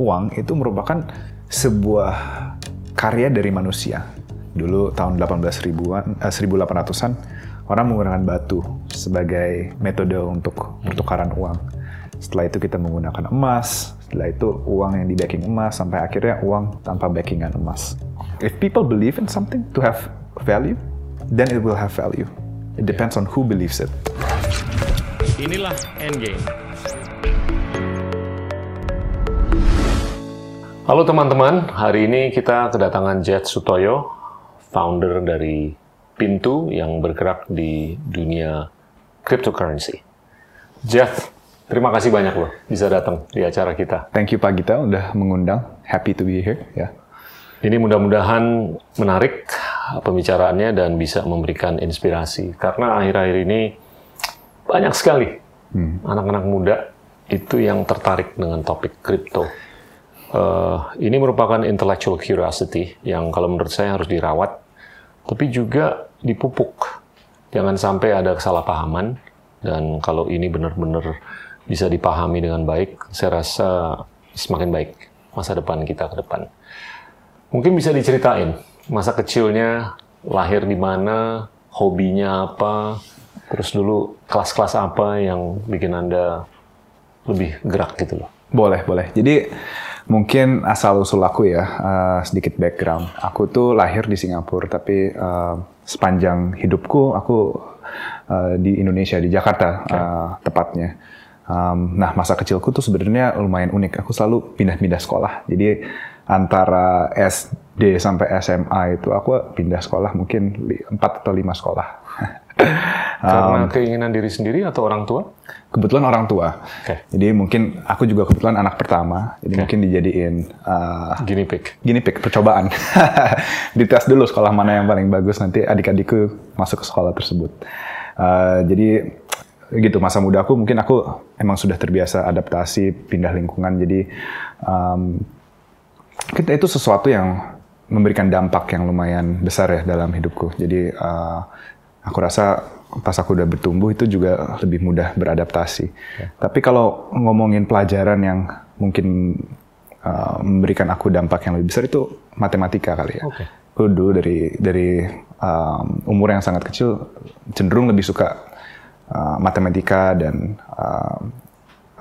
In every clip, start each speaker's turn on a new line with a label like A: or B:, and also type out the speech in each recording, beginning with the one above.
A: uang itu merupakan sebuah karya dari manusia. Dulu tahun 18 ribuan, eh, 1800-an orang menggunakan batu sebagai metode untuk pertukaran uang. Setelah itu kita menggunakan emas, setelah itu uang yang di backing emas, sampai akhirnya uang tanpa backingan emas. If people believe in something to have value, then it will have value. It depends on who believes it.
B: Inilah Endgame. Halo teman-teman, hari ini kita kedatangan Jet Sutoyo, founder dari Pintu yang bergerak di dunia cryptocurrency. Jeff, terima kasih banyak loh bisa datang di acara kita.
A: Thank you Pak Gita udah mengundang. Happy to be here ya.
B: Ini mudah-mudahan menarik pembicaraannya dan bisa memberikan inspirasi karena akhir-akhir ini banyak sekali anak-anak muda itu yang tertarik dengan topik kripto. Uh, ini merupakan intellectual curiosity yang kalau menurut saya harus dirawat, tapi juga dipupuk. Jangan sampai ada kesalahpahaman dan kalau ini benar-benar bisa dipahami dengan baik, saya rasa semakin baik masa depan kita ke depan. Mungkin bisa diceritain masa kecilnya lahir di mana, hobinya apa, terus dulu kelas-kelas apa yang bikin Anda lebih gerak gitu loh.
A: Boleh, boleh. Jadi mungkin asal usul aku ya uh, sedikit background. Aku tuh lahir di Singapura, tapi uh, sepanjang hidupku aku uh, di Indonesia di Jakarta okay. uh, tepatnya. Um, nah masa kecilku tuh sebenarnya lumayan unik. Aku selalu pindah-pindah sekolah. Jadi antara SD sampai SMA itu aku pindah sekolah mungkin empat atau lima sekolah.
B: Karena um, keinginan diri sendiri atau orang tua?
A: Kebetulan orang tua. Okay. Jadi mungkin aku juga kebetulan anak pertama. Jadi okay. mungkin dijadiin uh,
B: guinea pig.
A: Guinea pig percobaan. Dites dulu sekolah mana yang paling bagus nanti adik-adikku masuk ke sekolah tersebut. Uh, jadi gitu masa muda aku mungkin aku emang sudah terbiasa adaptasi pindah lingkungan jadi um, kita itu sesuatu yang memberikan dampak yang lumayan besar ya dalam hidupku jadi uh, aku rasa pas aku udah bertumbuh itu juga lebih mudah beradaptasi. Okay. Tapi kalau ngomongin pelajaran yang mungkin uh, memberikan aku dampak yang lebih besar itu matematika kali ya. Okay. Aku dulu dari dari um, umur yang sangat kecil cenderung lebih suka uh, matematika dan uh,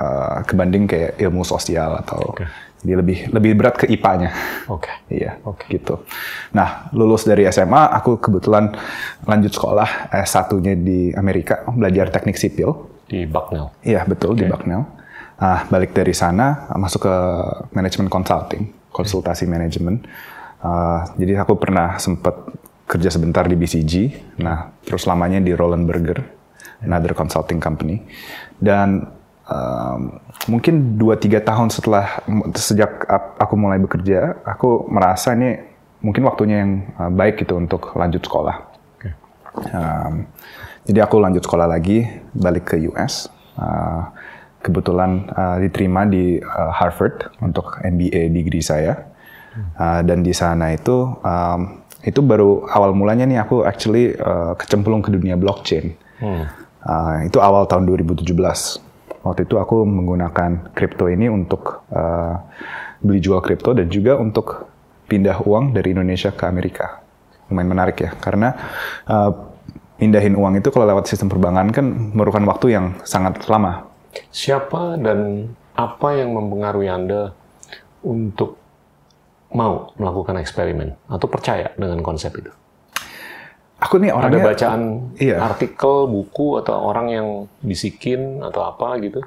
A: uh, kebanding kayak ilmu sosial atau okay dia lebih lebih berat ke IPA-nya.
B: Oke. Okay.
A: iya, okay. gitu. Nah, lulus dari SMA, aku kebetulan lanjut sekolah S1-nya di Amerika, belajar teknik sipil.
B: Di Bucknell?
A: Iya, betul, okay. di Bucknell. Nah, balik dari sana, masuk ke manajemen consulting, konsultasi okay. manajemen. Uh, jadi aku pernah sempat kerja sebentar di BCG, nah terus lamanya di Roland Berger, another consulting company. Dan um, mungkin 2-3 tahun setelah sejak aku mulai bekerja, aku merasa ini mungkin waktunya yang uh, baik gitu untuk lanjut sekolah. Okay. Um, jadi aku lanjut sekolah lagi, balik ke US. Uh, kebetulan uh, diterima di uh, Harvard untuk MBA degree saya. Uh, dan di sana itu um, itu baru awal mulanya nih aku actually uh, kecemplung ke dunia blockchain. Hmm. Uh, itu awal tahun 2017 waktu itu aku menggunakan kripto ini untuk uh, beli jual kripto dan juga untuk pindah uang dari Indonesia ke Amerika. Lumayan menarik ya, karena uh, pindahin uang itu kalau lewat sistem perbankan kan memerlukan waktu yang sangat lama.
B: Siapa dan apa yang mempengaruhi Anda untuk mau melakukan eksperimen atau percaya dengan konsep itu?
A: Aku nih orangnya...
B: Ada bacaan iya. artikel, buku, atau orang yang bisikin, atau apa gitu?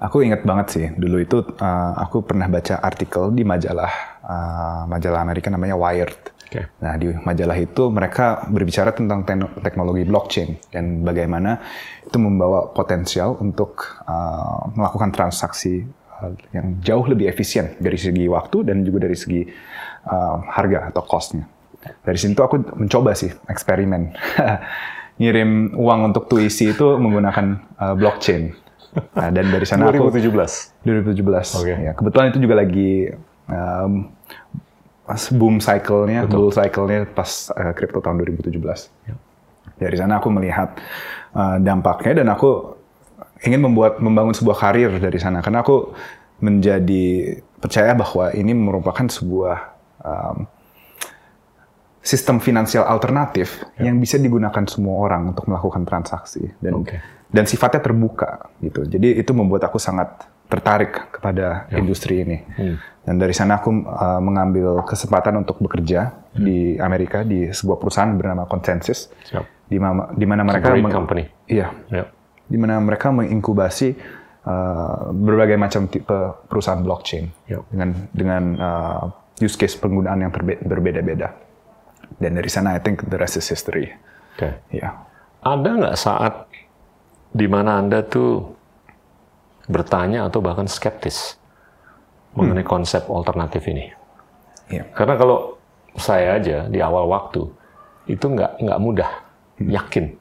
A: Aku ingat banget sih, dulu itu uh, aku pernah baca artikel di majalah, uh, majalah Amerika namanya Wired. Okay. Nah, di majalah itu mereka berbicara tentang teknologi blockchain dan bagaimana itu membawa potensial untuk uh, melakukan transaksi uh, yang jauh lebih efisien dari segi waktu dan juga dari segi uh, harga atau cost-nya dari situ aku mencoba sih eksperimen. Ngirim uang untuk tuisi itu menggunakan uh, blockchain. Nah, dan dari sana
B: 2017
A: aku 2017 okay. ya kebetulan itu juga lagi um, boom cycle-nya bull cycle-nya pas uh, crypto tahun 2017 ya. dari sana aku melihat uh, dampaknya dan aku ingin membuat membangun sebuah karir dari sana. Karena aku menjadi percaya bahwa ini merupakan sebuah um, sistem finansial alternatif
B: Ya.
A: yang bisa digunakan semua orang untuk melakukan transaksi dan
B: Oke.
A: dan sifatnya terbuka gitu. Jadi itu membuat aku sangat tertarik kepada
B: Ya.
A: industri ini.
B: Hmm.
A: Dan dari sana aku uh, mengambil kesempatan untuk bekerja
B: Hmm.
A: di Amerika di sebuah perusahaan bernama Consensus
B: Siap.
A: di mana di mana mereka meng-
B: company.
A: Iya,
B: Ya.
A: di mana mereka menginkubasi uh, berbagai macam tipe perusahaan blockchain
B: Ya.
A: dengan dengan uh, use case penggunaan yang berbeda-beda. Dan dari sana I think the rest is history.
B: Oke.
A: Ya.
B: Ada nggak saat di mana Anda tuh bertanya atau bahkan skeptis mengenai konsep alternatif ini?
A: Iya.
B: Karena kalau saya aja di awal waktu itu nggak nggak mudah yakin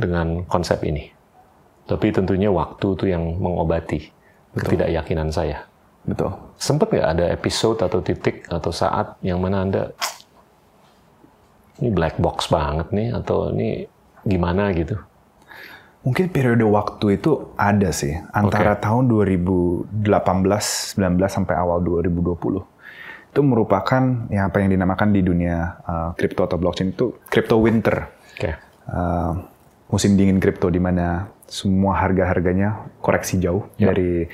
B: dengan konsep ini. Tapi tentunya waktu itu yang mengobati ketidakyakinan saya.
A: Betul.
B: Sempet nggak ada episode atau titik atau saat yang mana Anda ini black box banget nih atau ini gimana gitu?
A: Mungkin periode waktu itu ada sih antara tahun 2018, 19 sampai awal 2020. Itu merupakan yang apa yang dinamakan di dunia uh, kripto atau blockchain itu crypto winter.
B: Oke.
A: Uh, musim dingin kripto di mana semua harga-harganya koreksi jauh
B: Ya.
A: dari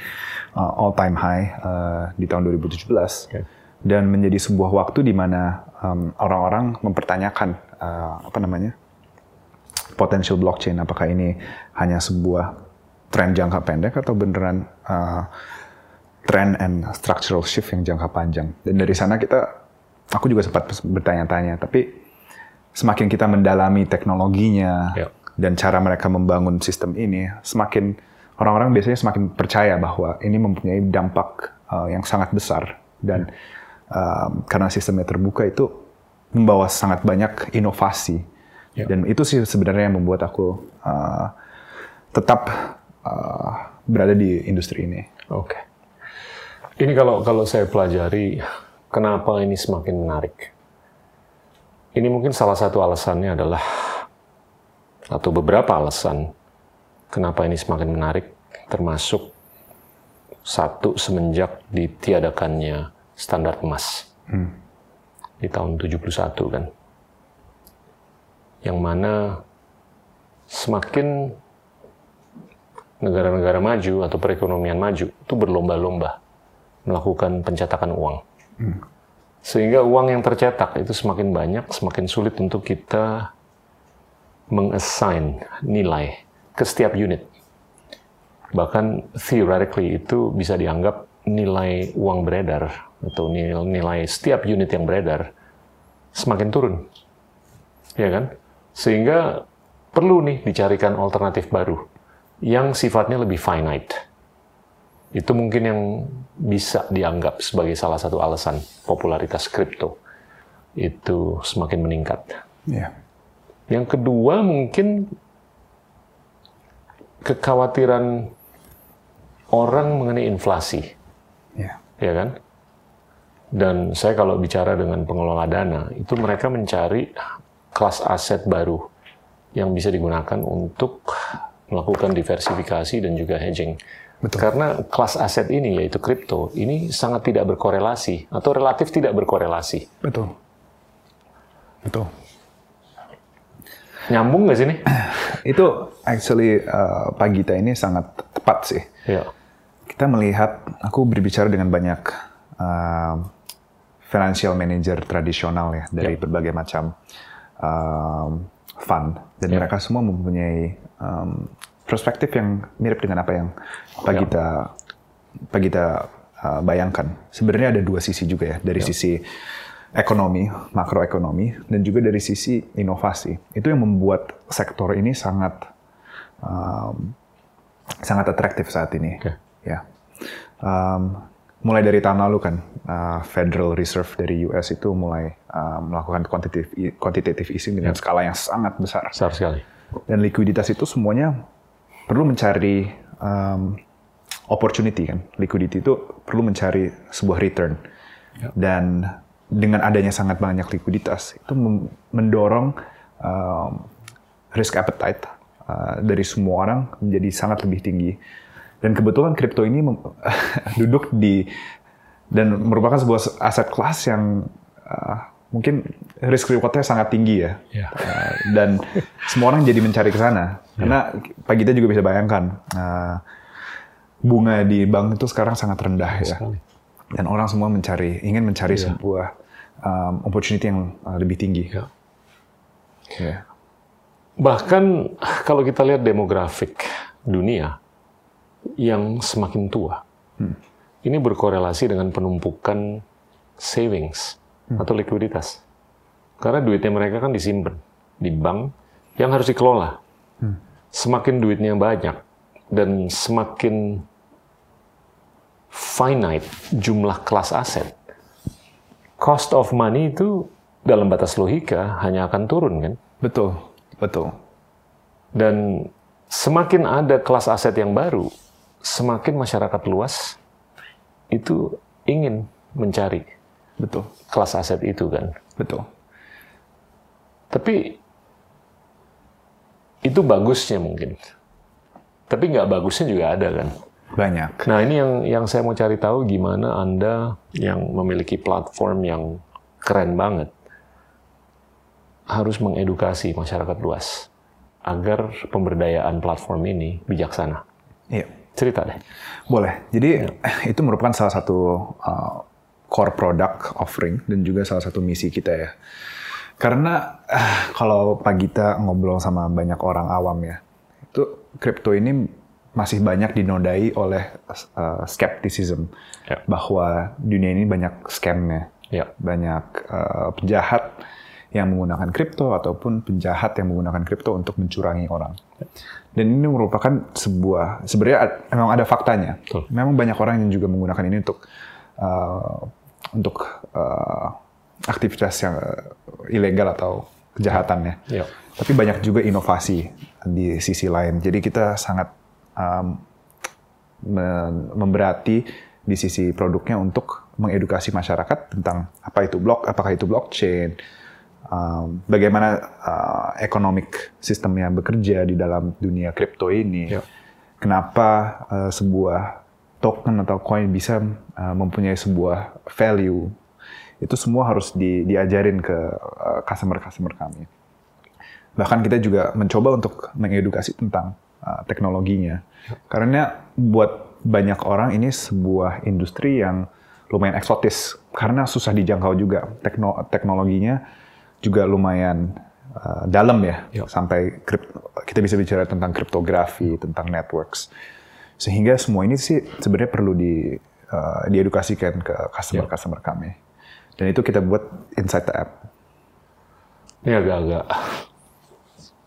A: uh, all time high uh, di tahun 2017
B: Oke.
A: Dan menjadi sebuah waktu di mana um, orang-orang mempertanyakan uh, apa namanya potential blockchain apakah ini hanya sebuah tren jangka pendek atau beneran uh, trend and structural shift yang jangka panjang. Dan dari sana kita aku juga sempat bertanya-tanya tapi semakin kita mendalami teknologinya
B: Ya.
A: dan cara mereka membangun sistem ini semakin orang-orang biasanya semakin percaya bahwa ini mempunyai dampak uh, yang sangat besar. Dan um, karena sistemnya terbuka itu membawa sangat banyak inovasi
B: Ya.
A: dan itu sih sebenarnya yang membuat aku uh, tetap uh, berada di industri ini.
B: Oke. Ini kalau kalau saya pelajari kenapa ini semakin menarik. Ini mungkin salah satu alasannya adalah atau beberapa alasan kenapa ini semakin menarik termasuk satu semenjak ditiadakannya standar emas di tahun 71 kan. Yang mana semakin negara-negara maju atau perekonomian maju itu berlomba-lomba melakukan pencetakan uang. Sehingga uang yang tercetak itu semakin banyak, semakin sulit untuk kita mengassign nilai ke setiap unit. Bahkan theoretically itu bisa dianggap nilai uang beredar atau nilai, nilai setiap unit yang beredar semakin turun. Ya kan? Sehingga perlu nih dicarikan alternatif baru yang sifatnya lebih finite. Itu mungkin yang bisa dianggap sebagai salah satu alasan popularitas kripto itu semakin meningkat.
A: Ya,
B: Yang kedua mungkin kekhawatiran orang mengenai inflasi,
A: ya,
B: ya kan? Dan saya kalau bicara dengan pengelola dana, itu mereka mencari kelas aset baru yang bisa digunakan untuk melakukan diversifikasi dan juga hedging.
A: Betul.
B: Karena kelas aset ini yaitu kripto ini sangat tidak berkorelasi atau relatif tidak berkorelasi.
A: betul, betul.
B: Nyambung nggak sih nih?
A: Itu actually uh, Pak Gita ini sangat tepat sih.
B: Ya.
A: Kita melihat, aku berbicara dengan banyak uh, financial manager tradisional ya dari
B: Ya.
A: berbagai macam um, fund dan
B: Ya.
A: mereka semua mempunyai um, perspektif yang mirip dengan apa yang Pak
B: Ya.
A: Gita Pak Gita uh, bayangkan. Sebenarnya ada dua sisi juga ya dari
B: Ya.
A: sisi ekonomi, makroekonomi, dan juga dari sisi inovasi. Itu yang membuat sektor ini sangat um, sangat atraktif saat ini.
B: Oke.
A: Ya, Um, mulai dari tahun lalu kan uh, Federal Reserve dari US itu mulai uh, melakukan quantitative quantitative easing dengan skala yang sangat besar.
B: Besar sekali.
A: Dan likuiditas itu semuanya perlu mencari um, opportunity kan. Liquidity itu perlu mencari sebuah return. Dan dengan adanya sangat banyak likuiditas itu mendorong um, risk appetite uh, dari semua orang menjadi sangat lebih tinggi. Dan kebetulan kripto ini duduk di dan merupakan sebuah aset kelas yang uh, mungkin risk rewardnya sangat tinggi ya. Yeah. Uh, dan semua orang jadi mencari ke sana. Yeah. Karena Pak Gita juga bisa bayangkan uh, bunga di bank itu sekarang sangat rendah ya. Dan orang semua mencari ingin mencari yeah. sebuah um, opportunity yang uh, lebih tinggi. Yeah.
B: Yeah. Bahkan kalau kita lihat demografik dunia yang semakin tua. Hmm ini berkorelasi dengan penumpukan savings hmm. atau likuiditas. Karena duitnya mereka kan disimpan di bank yang harus dikelola. Hmm. Semakin duitnya banyak dan semakin finite jumlah kelas aset, cost of money itu dalam batas logika hanya akan turun kan?
A: Betul, betul.
B: Dan semakin ada kelas aset yang baru, semakin masyarakat luas itu ingin mencari
A: betul.
B: kelas aset itu kan.
A: Betul.
B: Tapi itu bagusnya mungkin. Tapi nggak bagusnya juga ada kan.
A: Banyak.
B: Nah ini yang yang saya mau cari tahu gimana anda yang memiliki platform yang keren banget harus mengedukasi masyarakat luas agar pemberdayaan platform ini bijaksana.
A: Iya.
B: Cerita deh.
A: Boleh. Jadi ya. itu merupakan salah satu uh, core product offering dan juga salah satu misi kita ya. Karena uh, kalau Pak Gita ngobrol sama banyak orang awam ya, itu kripto ini masih banyak dinodai oleh uh, skepticism ya. bahwa dunia ini banyak scamnya, ya. banyak uh, penjahat yang menggunakan kripto ataupun penjahat yang menggunakan kripto untuk mencurangi orang. Dan ini merupakan sebuah sebenarnya memang ada faktanya. Betul. Memang banyak orang yang juga menggunakan ini untuk uh, untuk uh, aktivitas yang ilegal atau kejahatannya. Ya. Tapi banyak juga inovasi di sisi lain. Jadi kita sangat um, memberati di sisi produknya untuk mengedukasi masyarakat tentang apa itu blok, apakah itu blockchain, um, bagaimana uh, economic sistemnya bekerja di dalam dunia kripto ini. Yeah. Kenapa uh, sebuah token atau coin bisa uh, mempunyai sebuah value. Itu semua harus di, diajarin ke uh, customer-customer kami. Bahkan kita juga mencoba untuk mengedukasi tentang uh, teknologinya. Karena buat banyak orang ini sebuah industri yang lumayan eksotis karena susah dijangkau juga tekno teknologinya juga lumayan uh, dalam ya, yep. sampai kita bisa bicara tentang kriptografi, tentang networks. Sehingga semua ini sih sebenarnya perlu di uh, diedukasikan ke customer-customer kami. Dan itu kita buat inside the app.
B: Ini agak-agak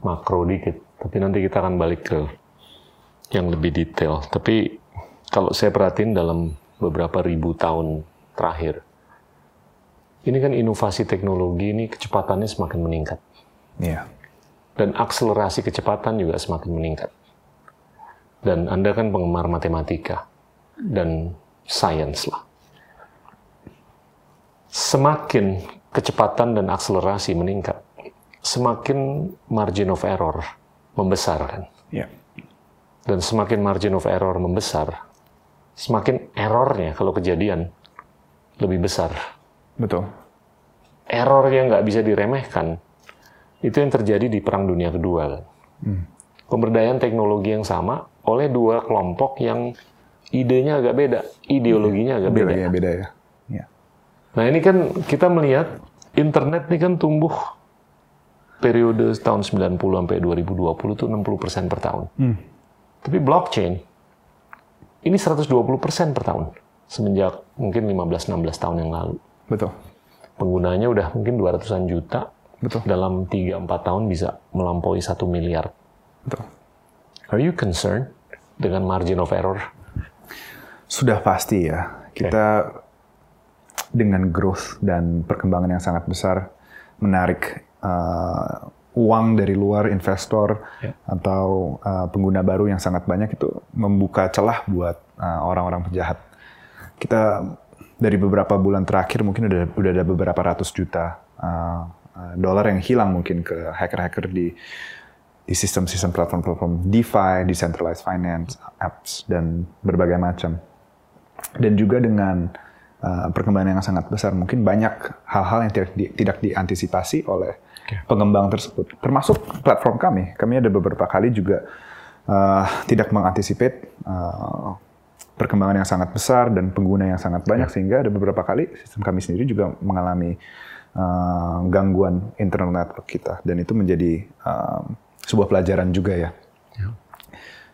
B: makro dikit, tapi nanti kita akan balik ke yang lebih detail. Tapi kalau saya perhatiin dalam beberapa ribu tahun terakhir, ini kan inovasi teknologi ini kecepatannya semakin meningkat.
A: Iya.
B: Dan akselerasi kecepatan juga semakin meningkat. Dan Anda kan penggemar matematika dan sains lah. Semakin kecepatan dan akselerasi meningkat, semakin margin of error membesar kan.
A: Iya.
B: Dan semakin margin of error membesar, semakin errornya kalau kejadian lebih besar
A: Betul.
B: Error yang nggak bisa diremehkan. Itu yang terjadi di Perang Dunia Kedua. Hmm. Pemberdayaan teknologi yang sama oleh dua kelompok yang idenya agak beda, ideologinya agak beda.
A: Ideologinya beda ya. ya.
B: Nah ini kan kita melihat internet ini kan tumbuh periode tahun 90 sampai 2020 itu 60% per tahun. Hmm. Tapi blockchain ini 120% per tahun semenjak mungkin 15-16 tahun yang lalu.
A: Betul.
B: Penggunanya udah mungkin 200-an juta.
A: Betul.
B: Dalam 3-4 tahun bisa melampaui 1 miliar.
A: Betul.
B: Are you concerned dengan margin of error?
A: Sudah pasti ya. Kita okay. dengan growth dan perkembangan yang sangat besar menarik uh, uang dari luar investor yeah. atau uh, pengguna baru yang sangat banyak itu membuka celah buat uh, orang-orang uh, penjahat. Kita dari beberapa bulan terakhir mungkin udah udah ada beberapa ratus juta uh, dolar yang hilang mungkin ke hacker-hacker di di sistem-sistem platform-platform DeFi, decentralized finance, apps dan berbagai macam. Dan juga dengan uh, perkembangan yang sangat besar, mungkin banyak hal-hal yang tidak, di, tidak diantisipasi oleh okay. pengembang tersebut, termasuk platform kami. Kami ada beberapa kali juga uh, tidak mengantisipasi uh, perkembangan yang sangat besar dan pengguna yang sangat banyak, yeah. sehingga ada beberapa kali sistem kami sendiri juga mengalami uh, gangguan internal network kita, dan itu menjadi uh, sebuah pelajaran juga ya. ya.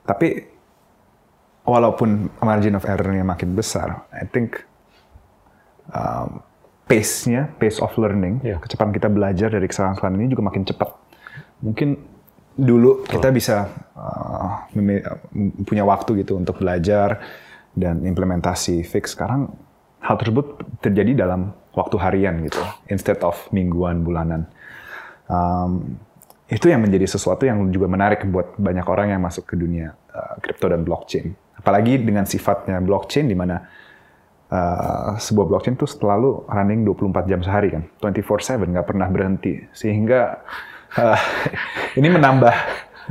A: Tapi walaupun margin of error-nya makin besar, I think um, pace-nya, pace of learning, ya. kecepatan kita belajar dari kesalahan-kesalahan ini juga makin cepat. Mungkin dulu kita bisa uh, punya waktu gitu untuk belajar dan implementasi fix. Sekarang hal tersebut terjadi dalam waktu harian gitu, instead of mingguan, bulanan. Um, itu yang menjadi sesuatu yang juga menarik buat banyak orang yang masuk ke dunia kripto uh, dan blockchain. Apalagi dengan sifatnya blockchain di mana uh, sebuah blockchain itu selalu running 24 jam sehari kan, 24/7 nggak pernah berhenti. Sehingga uh, ini menambah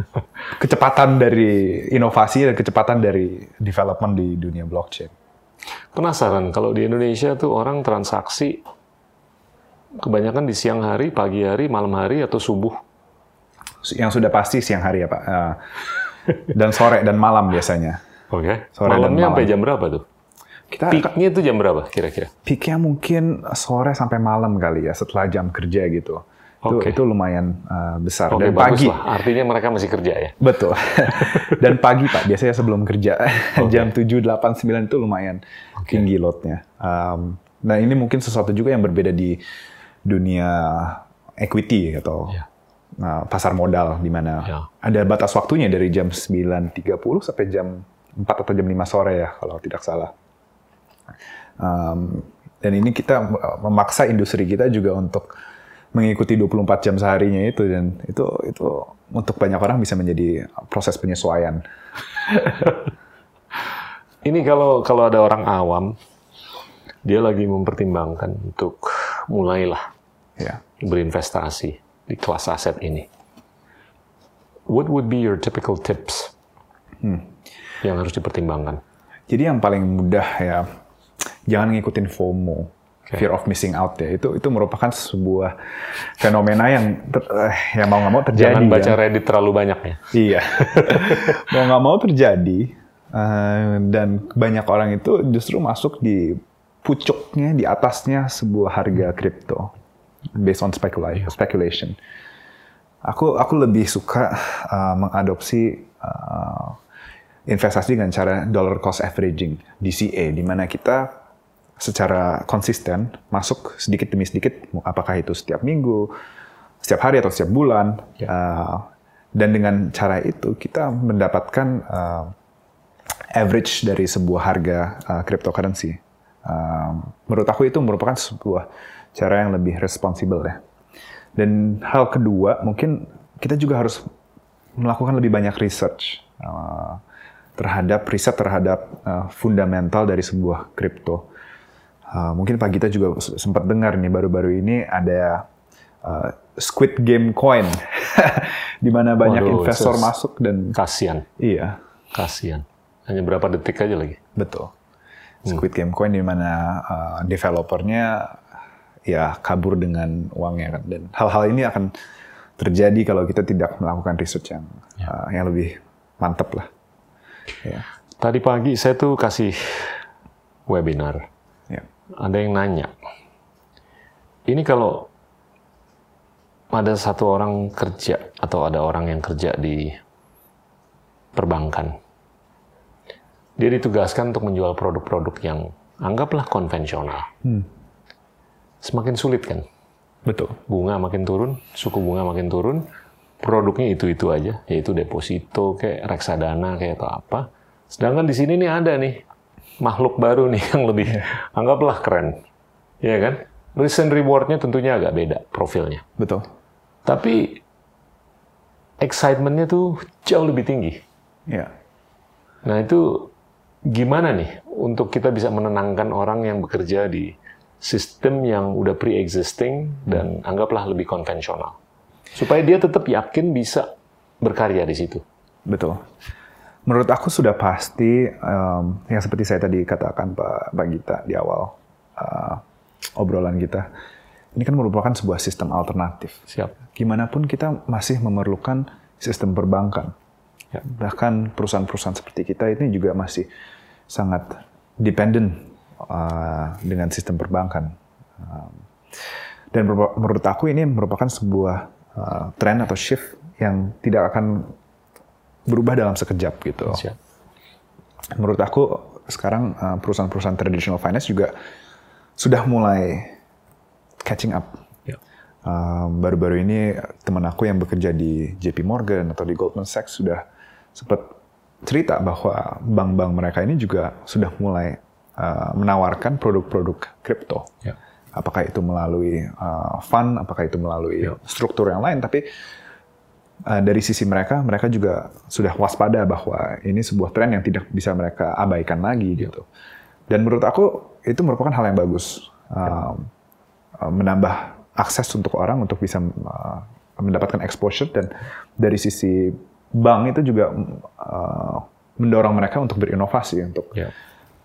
A: kecepatan dari inovasi dan kecepatan dari development di dunia blockchain.
B: Penasaran kalau di Indonesia tuh orang transaksi kebanyakan di siang hari, pagi hari, malam hari atau subuh
A: yang sudah pasti siang hari ya Pak. Uh, dan sore dan malam biasanya.
B: Oke. Okay. Sore Malamnya sampai jam berapa tuh?
A: Kita
B: peaknya itu jam berapa kira-kira?
A: Peaknya mungkin sore sampai malam kali ya setelah jam kerja gitu. Okay. Itu, itu lumayan uh, besar.
B: Okay, dan pagi. Lah. Artinya mereka masih kerja ya?
A: Betul. dan pagi Pak, biasanya sebelum kerja. Okay. jam 7, 8, 9 itu lumayan okay. tinggi loadnya. Um, nah ini mungkin sesuatu juga yang berbeda di dunia equity atau yeah uh, pasar modal di mana ya. ada batas waktunya dari jam 9.30 sampai jam 4 atau jam 5 sore ya kalau tidak salah. Um, dan ini kita memaksa industri kita juga untuk mengikuti 24 jam seharinya itu dan itu itu untuk banyak orang bisa menjadi proses penyesuaian.
B: ini kalau kalau ada orang awam dia lagi mempertimbangkan untuk mulailah ya. berinvestasi di kelas aset ini. What would be your typical tips hmm. yang harus dipertimbanggan?
A: Jadi yang paling mudah ya, jangan ngikutin FOMO, okay. fear of missing out ya. Itu itu merupakan sebuah fenomena yang ter, eh, yang mau nggak mau terjadi.
B: Jangan baca ya. Reddit terlalu banyak ya.
A: Iya, mau nggak mau terjadi uh, dan banyak orang itu justru masuk di pucuknya, di atasnya sebuah harga kripto based on speculation. speculation. Aku aku lebih suka uh, mengadopsi uh, investasi dengan cara dollar cost averaging DCA di mana kita secara konsisten masuk sedikit demi sedikit apakah itu setiap minggu, setiap hari atau setiap bulan yeah. uh, dan dengan cara itu kita mendapatkan uh, average dari sebuah harga uh, cryptocurrency. Uh, menurut aku itu merupakan sebuah cara yang lebih responsibel ya. Dan hal kedua, mungkin kita juga harus melakukan lebih banyak research uh, terhadap riset terhadap uh, fundamental dari sebuah kripto. Uh, mungkin Pak Gita juga sempat dengar nih baru-baru ini ada uh, Squid Game Coin, di mana banyak Waduh, investor masuk dan
B: kasihan.
A: Iya.
B: Kasihan. Hanya berapa detik aja lagi.
A: Betul. Hmm. Squid Game Coin di mana uh, developernya ya kabur dengan uangnya kan. Dan hal-hal ini akan terjadi kalau kita tidak melakukan research yang ya. uh, yang lebih mantap lah.
B: Ya. Tadi pagi saya tuh kasih webinar. Ya. Ada yang nanya, ini kalau ada satu orang kerja atau ada orang yang kerja di perbankan, dia ditugaskan untuk menjual produk-produk yang anggaplah konvensional. Hmm semakin sulit kan.
A: Betul.
B: Bunga makin turun, suku bunga makin turun, produknya itu-itu aja, yaitu deposito, kayak reksadana, kayak atau apa. Sedangkan di sini nih ada nih makhluk baru nih yang lebih yeah. anggaplah keren, ya kan? Risk and rewardnya tentunya agak beda profilnya.
A: Betul.
B: Tapi excitementnya tuh jauh lebih tinggi.
A: Ya.
B: Nah itu gimana nih untuk kita bisa menenangkan orang yang bekerja di sistem yang udah pre-existing dan anggaplah lebih konvensional. Supaya dia tetap yakin bisa berkarya di situ.
A: Betul. Menurut aku sudah pasti um, yang seperti saya tadi katakan Pak Pak Gita di awal uh, obrolan kita. Ini kan merupakan sebuah sistem alternatif.
B: Siap.
A: Gimana pun kita masih memerlukan sistem perbankan.
B: Ya.
A: Bahkan perusahaan-perusahaan seperti kita ini juga masih sangat dependent uh, dengan sistem perbankan. Um, dan menurut aku ini merupakan sebuah uh, tren atau shift yang tidak akan berubah dalam sekejap gitu.
B: Siap.
A: Menurut aku sekarang uh, perusahaan-perusahaan traditional finance juga sudah mulai catching up.
B: Ya.
A: Um, baru-baru ini teman aku yang bekerja di JP Morgan atau di Goldman Sachs sudah sempat cerita bahwa bank-bank mereka ini juga sudah mulai uh, menawarkan produk-produk kripto.
B: Ya.
A: Apakah itu melalui uh, fund, apakah itu melalui
B: Ya.
A: struktur yang lain, tapi uh, dari sisi mereka, mereka juga sudah waspada bahwa ini sebuah tren yang tidak bisa mereka abaikan lagi gitu. Dan menurut aku itu merupakan hal yang bagus, um, uh, menambah akses untuk orang untuk bisa uh, mendapatkan exposure dan dari sisi bank itu juga uh, mendorong mereka untuk berinovasi untuk
B: Ya.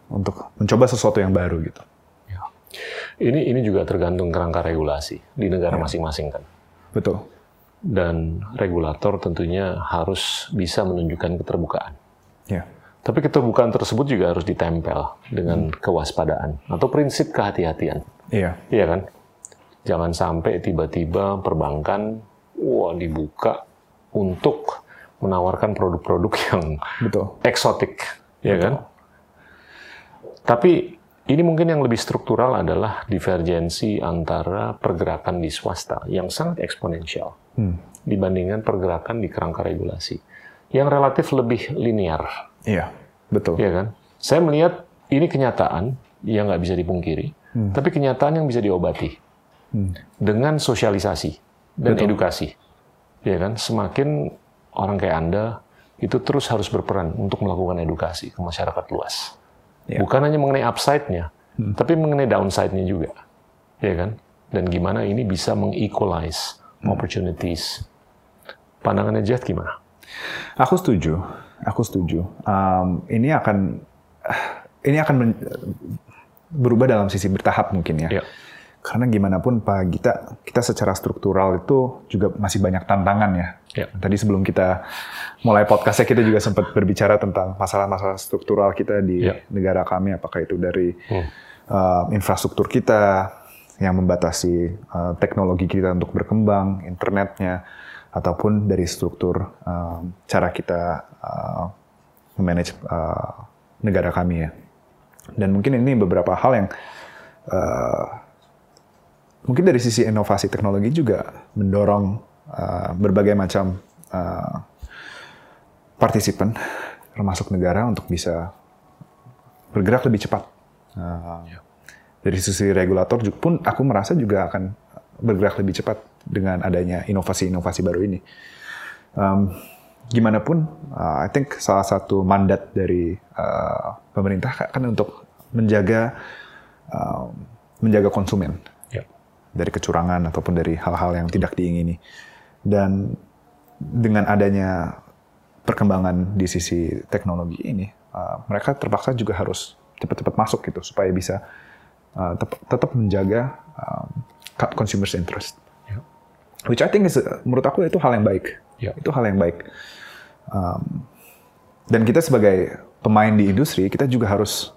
A: untuk mencoba sesuatu yang baru gitu.
B: Ya. Ini ini juga tergantung kerangka regulasi di negara masing-masing kan.
A: Betul.
B: Dan regulator tentunya harus bisa menunjukkan keterbukaan.
A: Ya.
B: Tapi keterbukaan tersebut juga harus ditempel dengan kewaspadaan atau prinsip kehati-hatian.
A: Iya.
B: Iya kan? Jangan sampai tiba-tiba perbankan wah dibuka untuk menawarkan produk-produk yang
A: Betul.
B: eksotik, ya kan? Tapi ini mungkin yang lebih struktural adalah divergensi antara pergerakan di swasta yang sangat eksponensial
A: Hmm.
B: dibandingkan pergerakan di kerangka regulasi yang relatif lebih linear,
A: Iya. Betul.
B: ya kan? Saya melihat ini kenyataan yang nggak bisa dipungkiri, tapi kenyataan yang bisa diobati
A: Hmm.
B: dengan sosialisasi dan edukasi, ya kan? Semakin orang kayak anda itu terus harus berperan untuk melakukan edukasi ke masyarakat luas,
A: Ya.
B: bukan hanya mengenai upside-nya, tapi mengenai downside-nya juga, ya kan? Dan gimana ini bisa mengequalize opportunities. Pandangannya Jet gimana?
A: Aku setuju. Aku setuju. Um, ini akan ini akan berubah dalam sisi bertahap mungkin ya.
B: Ya.
A: Karena gimana pun Pak Gita, kita secara struktural itu juga masih banyak tantangan ya.
B: Ya.
A: Tadi sebelum kita mulai podcastnya kita juga sempat berbicara tentang masalah-masalah struktural kita di
B: Ya.
A: negara kami, apakah itu dari
B: Hmm.
A: uh, infrastruktur kita yang membatasi uh, teknologi kita untuk berkembang, internetnya, ataupun dari struktur um, cara kita uh, memanage uh, negara kami ya. Dan mungkin ini beberapa hal yang uh, mungkin dari sisi inovasi teknologi juga mendorong uh, berbagai macam uh, partisipan termasuk negara untuk bisa bergerak lebih cepat. Uh, Dari sisi regulator juga pun aku merasa juga akan bergerak lebih cepat dengan adanya inovasi-inovasi baru ini. Um, gimana pun, uh, I think salah satu mandat dari uh, pemerintah kan untuk menjaga um, menjaga konsumen. Dari kecurangan ataupun dari hal-hal yang tidak diingini. Dan dengan adanya perkembangan di sisi teknologi ini, uh, mereka terpaksa juga harus cepat-cepat masuk gitu supaya bisa uh, tep- tetap menjaga um, co- consumers interest.
B: Ya.
A: Which I think is, menurut aku itu hal yang baik.
B: Ya.
A: Itu hal yang baik. Um, dan kita sebagai pemain di industri, kita juga harus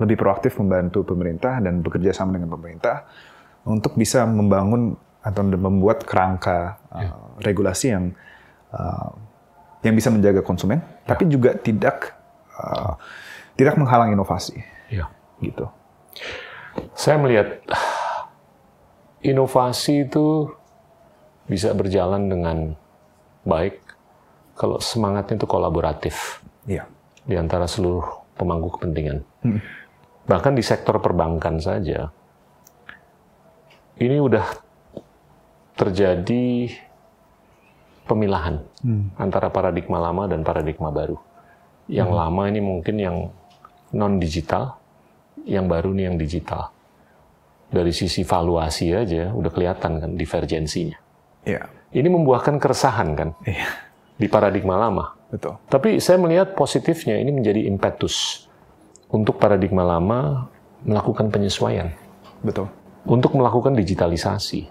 A: lebih proaktif membantu pemerintah dan bekerja sama dengan pemerintah untuk bisa membangun atau membuat kerangka uh, regulasi yang uh, yang bisa menjaga konsumen, tapi juga tidak uh, tidak menghalang inovasi,
B: Ya.
A: gitu.
B: Saya melihat inovasi itu bisa berjalan dengan baik kalau semangatnya itu kolaboratif
A: Iya.
B: di antara seluruh pemangku kepentingan. Bahkan di sektor perbankan saja, ini udah terjadi pemilahan antara paradigma lama dan paradigma baru. Yang lama ini mungkin yang non digital, yang baru nih yang digital. Dari sisi valuasi aja udah kelihatan kan divergensinya.
A: Iya.
B: Ini membuahkan keresahan kan,
A: Iya.
B: di paradigma lama.
A: Betul.
B: Tapi saya melihat positifnya ini menjadi impetus untuk paradigma lama melakukan penyesuaian,
A: Betul.
B: Untuk melakukan digitalisasi.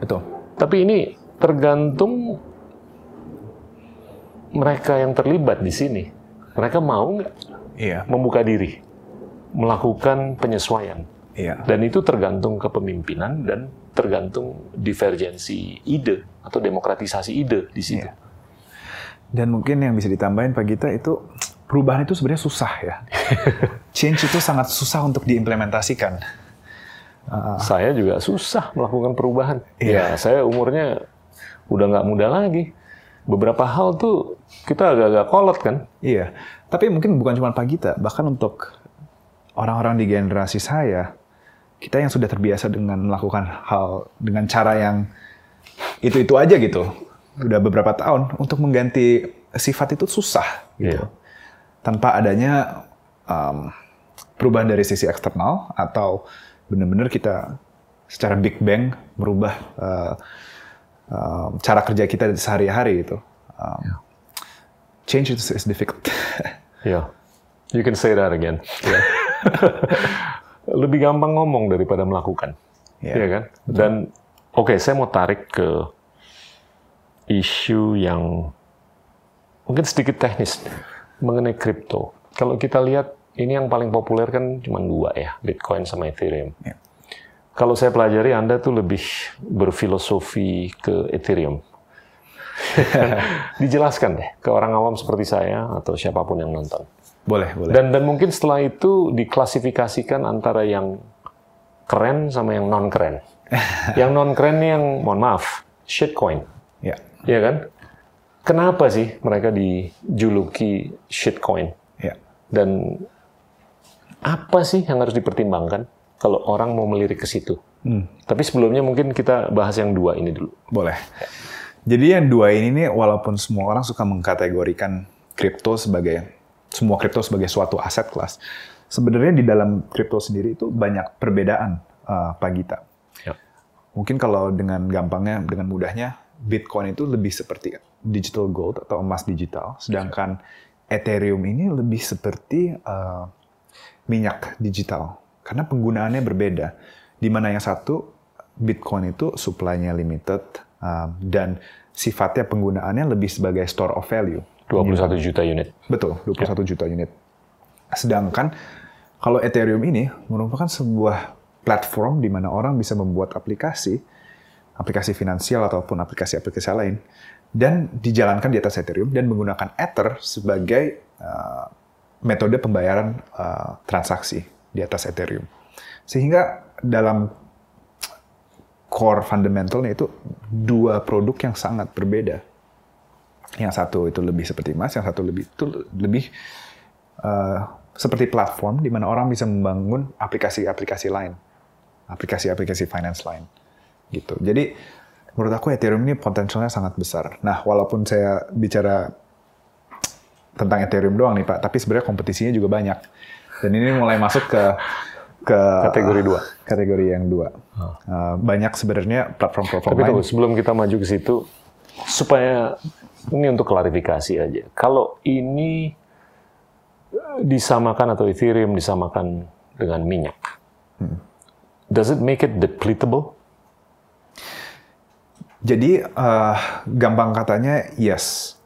A: Betul.
B: Tapi ini tergantung mereka yang terlibat di sini. Mereka mau nggak
A: Iya.
B: membuka diri, melakukan penyesuaian.
A: Iya.
B: Dan itu tergantung kepemimpinan dan tergantung divergensi ide atau demokratisasi ide di situ.
A: Iya. Dan mungkin yang bisa ditambahin Pak Gita itu perubahan itu sebenarnya susah ya. Change itu sangat susah untuk diimplementasikan.
B: Saya juga susah melakukan perubahan.
A: Iya.
B: Ya, saya umurnya udah nggak muda lagi. Beberapa hal tuh kita agak-agak kolot kan.
A: Iya. Tapi mungkin bukan cuma Pak Gita, bahkan untuk orang-orang di generasi saya, kita yang sudah terbiasa dengan melakukan hal dengan cara yang itu-itu aja gitu. Udah beberapa tahun untuk mengganti sifat itu susah gitu.
B: Iya.
A: Tanpa adanya um, perubahan dari sisi eksternal atau benar-benar kita secara big bang merubah uh, um, cara kerja kita sehari-hari gitu. Um, Change is, is difficult.
B: Ya, you can say that again. Ya. Lebih gampang ngomong daripada melakukan,
A: Iya.
B: Iya kan? Dan oke, saya mau tarik ke isu yang mungkin sedikit teknis mengenai kripto. Kalau kita lihat ini yang paling populer kan cuma dua ya, Bitcoin sama Ethereum.
A: Iya.
B: Kalau saya pelajari Anda tuh lebih berfilosofi ke Ethereum. Dijelaskan deh ke orang awam seperti saya atau siapa pun yang nonton.
A: boleh, boleh.
B: Dan dan mungkin setelah itu diklasifikasikan antara yang keren sama yang non keren. yang non keren nih yang mohon maaf, shitcoin,
A: ya.
B: ya kan? Kenapa sih mereka dijuluki shitcoin?
A: Ya.
B: Dan apa sih yang harus dipertimbangkan kalau orang mau melirik ke situ?
A: Hmm.
B: Tapi sebelumnya mungkin kita bahas yang dua ini dulu.
A: Boleh. Jadi yang dua ini nih, walaupun semua orang suka mengkategorikan kripto sebagai semua kripto sebagai suatu aset kelas, sebenarnya di dalam kripto sendiri itu banyak perbedaan, uh, Pak Gita.
B: Ya.
A: Mungkin kalau dengan gampangnya, dengan mudahnya, Bitcoin itu lebih seperti digital gold atau emas digital, sedangkan Ethereum ini lebih seperti uh, minyak digital, karena penggunaannya berbeda. Di mana yang satu Bitcoin itu supply-nya limited um, dan sifatnya penggunaannya lebih sebagai store of value.
B: 21 juta unit.
A: Betul, 21 juta unit. Sedangkan kalau Ethereum ini merupakan sebuah platform di mana orang bisa membuat aplikasi, aplikasi finansial ataupun aplikasi-aplikasi lain, dan dijalankan di atas Ethereum dan menggunakan Ether sebagai uh, metode pembayaran uh, transaksi di atas Ethereum. Sehingga dalam core fundamentalnya itu dua produk yang sangat berbeda. Yang satu itu lebih seperti emas, yang satu lebih itu lebih uh, seperti platform di mana orang bisa membangun aplikasi-aplikasi lain, aplikasi-aplikasi finance lain, gitu. Jadi menurut aku Ethereum ini potensialnya sangat besar. Nah, walaupun saya bicara tentang Ethereum doang nih Pak, tapi sebenarnya kompetisinya juga banyak. Dan ini mulai masuk ke ke
B: Kategori dua.
A: kategori yang dua. Uh, banyak sebenarnya platform-platform
B: Tapi
A: lain.
B: tunggu, sebelum kita maju ke situ, supaya ini untuk klarifikasi aja. Kalau ini eh, disamakan atau Ethereum disamakan dengan minyak, does it make it depletable?
A: Jadi uh, gampang katanya yes.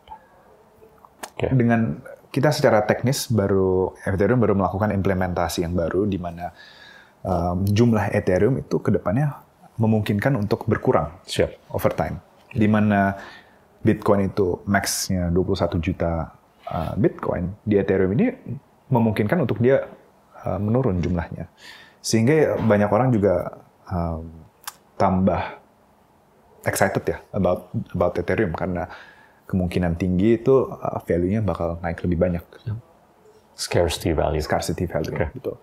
B: Oke.
A: Dengan kita secara teknis baru Ethereum baru melakukan implementasi yang baru di mana um, jumlah Ethereum itu ke depannya memungkinkan untuk berkurang
B: Siap.
A: over time. Di mana Bitcoin itu max-nya 21 juta uh, Bitcoin, di Ethereum ini memungkinkan untuk dia uh, menurun jumlahnya. Sehingga banyak orang juga um, tambah excited ya about about Ethereum karena kemungkinan tinggi itu uh, value-nya bakal naik lebih banyak.
B: Scarcity value.
A: Scarcity value,
B: Oke.
A: betul.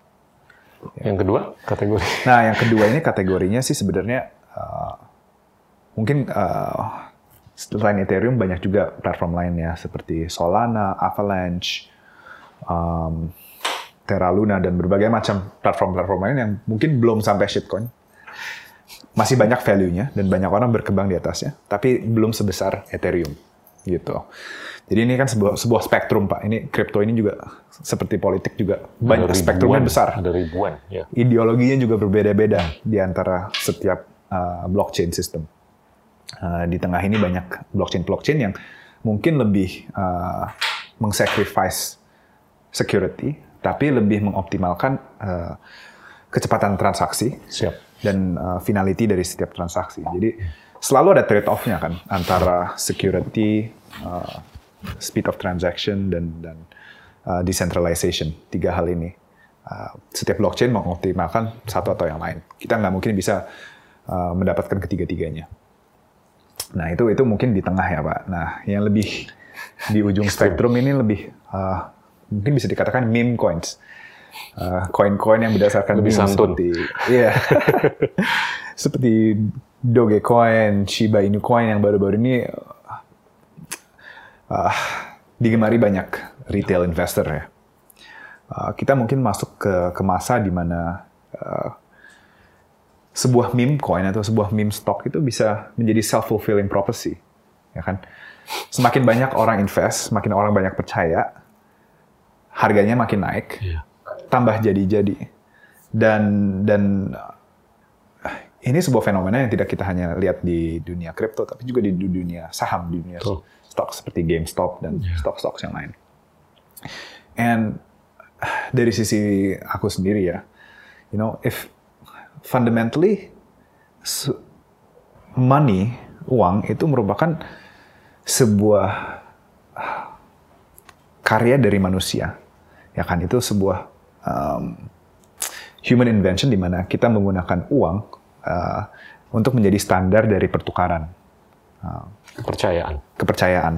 B: Yang kedua, kategori.
A: Nah, yang kedua ini kategorinya sih sebenarnya uh, mungkin uh, selain Ethereum banyak juga platform lainnya seperti Solana, Avalanche, um, Terra Luna dan berbagai macam platform-platform lain yang mungkin belum sampai shitcoin. Masih banyak value-nya dan banyak orang berkembang di atasnya, tapi belum sebesar Ethereum. Gitu. Jadi ini kan sebuah sebuah spektrum pak. Ini kripto ini juga seperti politik juga banyak
B: Ada
A: spektrumnya
B: ribuan,
A: besar.
B: Ada ribuan, ya.
A: Ideologinya juga berbeda-beda di antara setiap uh, blockchain system. Uh, di tengah ini banyak blockchain-blockchain yang mungkin lebih uh, mengsacrifice security, tapi lebih mengoptimalkan uh, kecepatan transaksi
B: Siap.
A: dan uh, finality dari setiap transaksi. Jadi selalu ada trade off-nya kan antara security, uh, speed of transaction dan dan uh, decentralization. Tiga hal ini. Uh, setiap blockchain mengoptimalkan satu atau yang lain. Kita nggak mungkin bisa uh, mendapatkan ketiga-tiganya. Nah itu itu mungkin di tengah ya pak. Nah yang lebih di ujung spektrum ini lebih uh, mungkin bisa dikatakan meme coins. Uh, Koin-koin yang berdasarkan
B: Lebih santun.
A: seperti iya seperti Dogecoin, Shiba Inu Coin yang baru-baru ini uh, digemari banyak retail investor ya. Uh, kita mungkin masuk ke ke masa di mana uh, sebuah meme coin atau sebuah meme stock itu bisa menjadi self fulfilling prophecy, ya kan? Semakin banyak orang invest, semakin orang banyak percaya, harganya makin naik,
B: Iya.
A: tambah jadi-jadi. Dan dan ini sebuah fenomena yang tidak kita hanya lihat di dunia kripto, tapi juga di du- dunia saham, di dunia
B: Betul.
A: stok seperti GameStop dan stok-stok yang lain. And dari sisi aku sendiri ya, you know, if fundamentally money, uang itu merupakan sebuah karya dari manusia, ya kan? Itu sebuah um, human invention di mana kita menggunakan uang uh, untuk menjadi standar dari pertukaran uh,
B: Kepercayaan.
A: kepercayaan.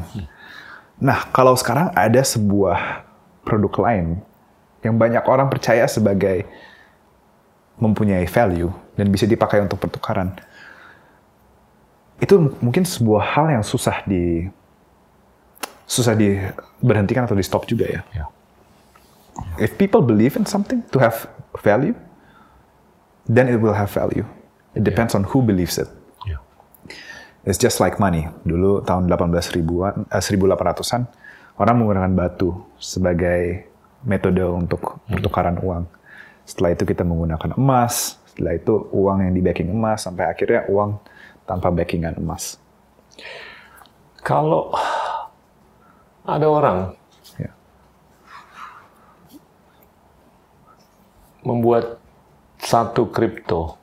A: Nah, kalau sekarang ada sebuah produk lain yang banyak orang percaya sebagai mempunyai value dan bisa dipakai untuk pertukaran, itu mungkin sebuah hal yang susah di susah diberhentikan atau di stop juga ya.
B: Ya.
A: If people believe in something to have value, then it will have value. It depends on who believes it.
B: Ya.
A: It's just like money. Dulu tahun 18 ribuan, eh, 1800-an, orang menggunakan batu sebagai metode untuk pertukaran uang. Setelah itu kita menggunakan emas, setelah itu uang yang di backing emas, sampai akhirnya uang tanpa backingan emas.
B: Kalau ada orang
A: Ya.
B: membuat satu kripto,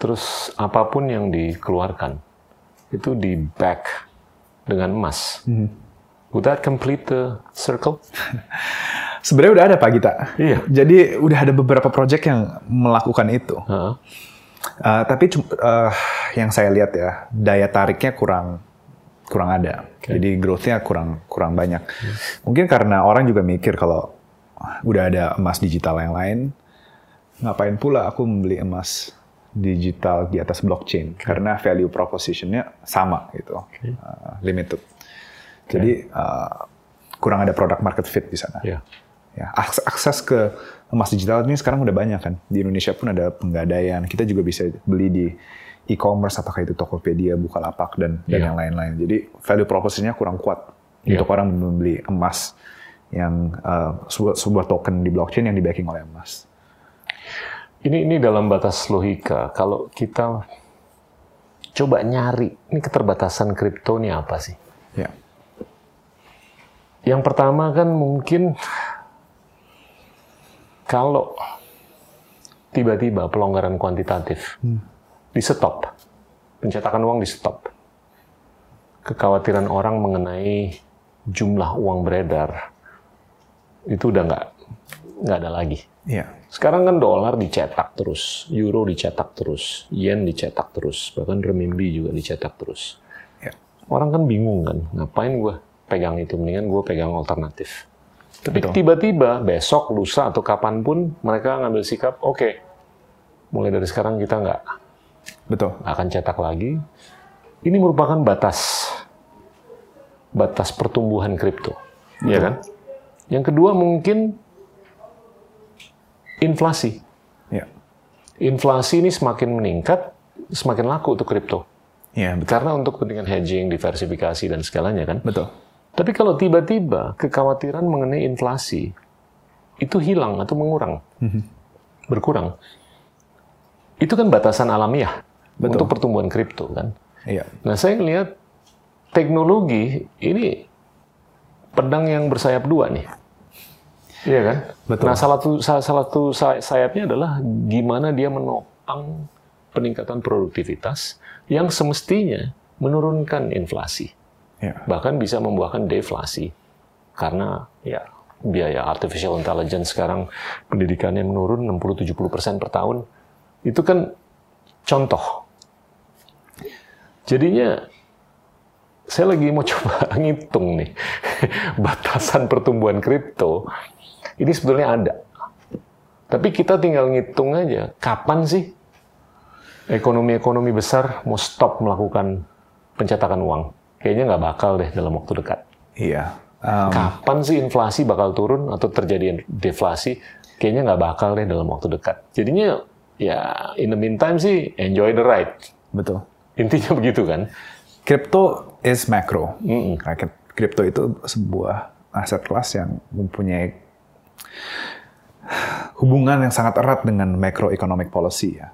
B: terus apa pun yang dikeluarkan itu di back dengan emas. Would that complete the circle?
A: Sebenarnya udah ada Pak Gita.
B: Iya.
A: Jadi udah ada beberapa project yang melakukan itu.
B: Heeh.
A: Uh, tapi uh, yang saya lihat ya daya tariknya kurang kurang ada. Jadi growth-nya kurang kurang banyak. Mungkin karena orang juga mikir kalau "Ah, udah ada emas digital yang lain, ngapain pula aku membeli emas digital di atas blockchain karena value proposition-nya sama gitu, uh, limited. Jadi uh, kurang ada product market fit di sana.
B: Ya.
A: Ya, akses, akses ke emas digital ini sekarang udah banyak kan. Di Indonesia pun ada penggadaian. Kita juga bisa beli di e-commerce, apakah itu Tokopedia, Bukalapak, dan, dan
B: Iya.
A: yang lain-lain. Jadi value proposition-nya kurang kuat
B: Iya.
A: untuk orang membeli emas yang uh, sebuah, sebuah token di blockchain yang di backing oleh emas.
B: Ini ini dalam batas logika. Kalau kita coba nyari, ini keterbatasan kripto ini apa sih?
A: Ya,
B: Yang pertama kan mungkin kalau tiba-tiba pelonggaran kuantitatif di stop, pencetakan uang di stop, kekhawatiran orang mengenai jumlah uang beredar itu udah nggak nggak ada lagi.
A: Iya,
B: Sekarang kan dolar dicetak terus, euro dicetak terus, yen dicetak terus, bahkan renminbi juga dicetak terus.
A: ya,
B: Orang kan bingung kan, ngapain gue pegang itu, mendingan gue pegang alternatif. Tapi tiba-tiba besok, lusa atau kapan pun mereka ngambil sikap, oke, mulai dari sekarang kita nggak
A: betul.
B: akan cetak lagi. Ini merupakan batas batas pertumbuhan kripto, ya kan? Yang kedua mungkin inflasi.
A: Ya,
B: Inflasi ini semakin meningkat, semakin laku untuk kripto.
A: Betul.
B: Karena untuk kepentingan hedging, diversifikasi dan segalanya kan.
A: Betul.
B: Tapi kalau tiba-tiba kekhawatiran mengenai inflasi itu hilang atau mengurang, berkurang, itu kan batasan alamiah
A: Betul.
B: untuk pertumbuhan kripto kan.
A: Iya.
B: Nah saya melihat teknologi ini pedang yang bersayap dua nih. Iya kan?
A: Betul.
B: Nah salah satu salah satu say- sayapnya adalah gimana dia menopang peningkatan produktivitas yang semestinya menurunkan inflasi
A: Iya.
B: bahkan bisa membuahkan deflasi karena ya biaya artificial intelligence sekarang pendidikannya menurun 60-70% per tahun itu kan contoh jadinya saya lagi mau coba ngitung nih batasan pertumbuhan kripto ini sebetulnya ada tapi kita tinggal ngitung aja kapan sih ekonomi-ekonomi besar mau stop melakukan pencetakan uang kayaknya nggak bakal deh dalam waktu dekat
A: Iya. Um,
B: kapan sih inflasi bakal turun atau terjadi deflasi? Kayaknya nggak bakal deh dalam waktu dekat. Jadinya ya in the meantime sih enjoy the ride.
A: betul.
B: Intinya begitu kan?
A: Crypto is macro.
B: Mm-mm.
A: Nah, kri- Crypto itu sebuah aset kelas yang mempunyai hubungan yang sangat erat dengan macroeconomic policy ya.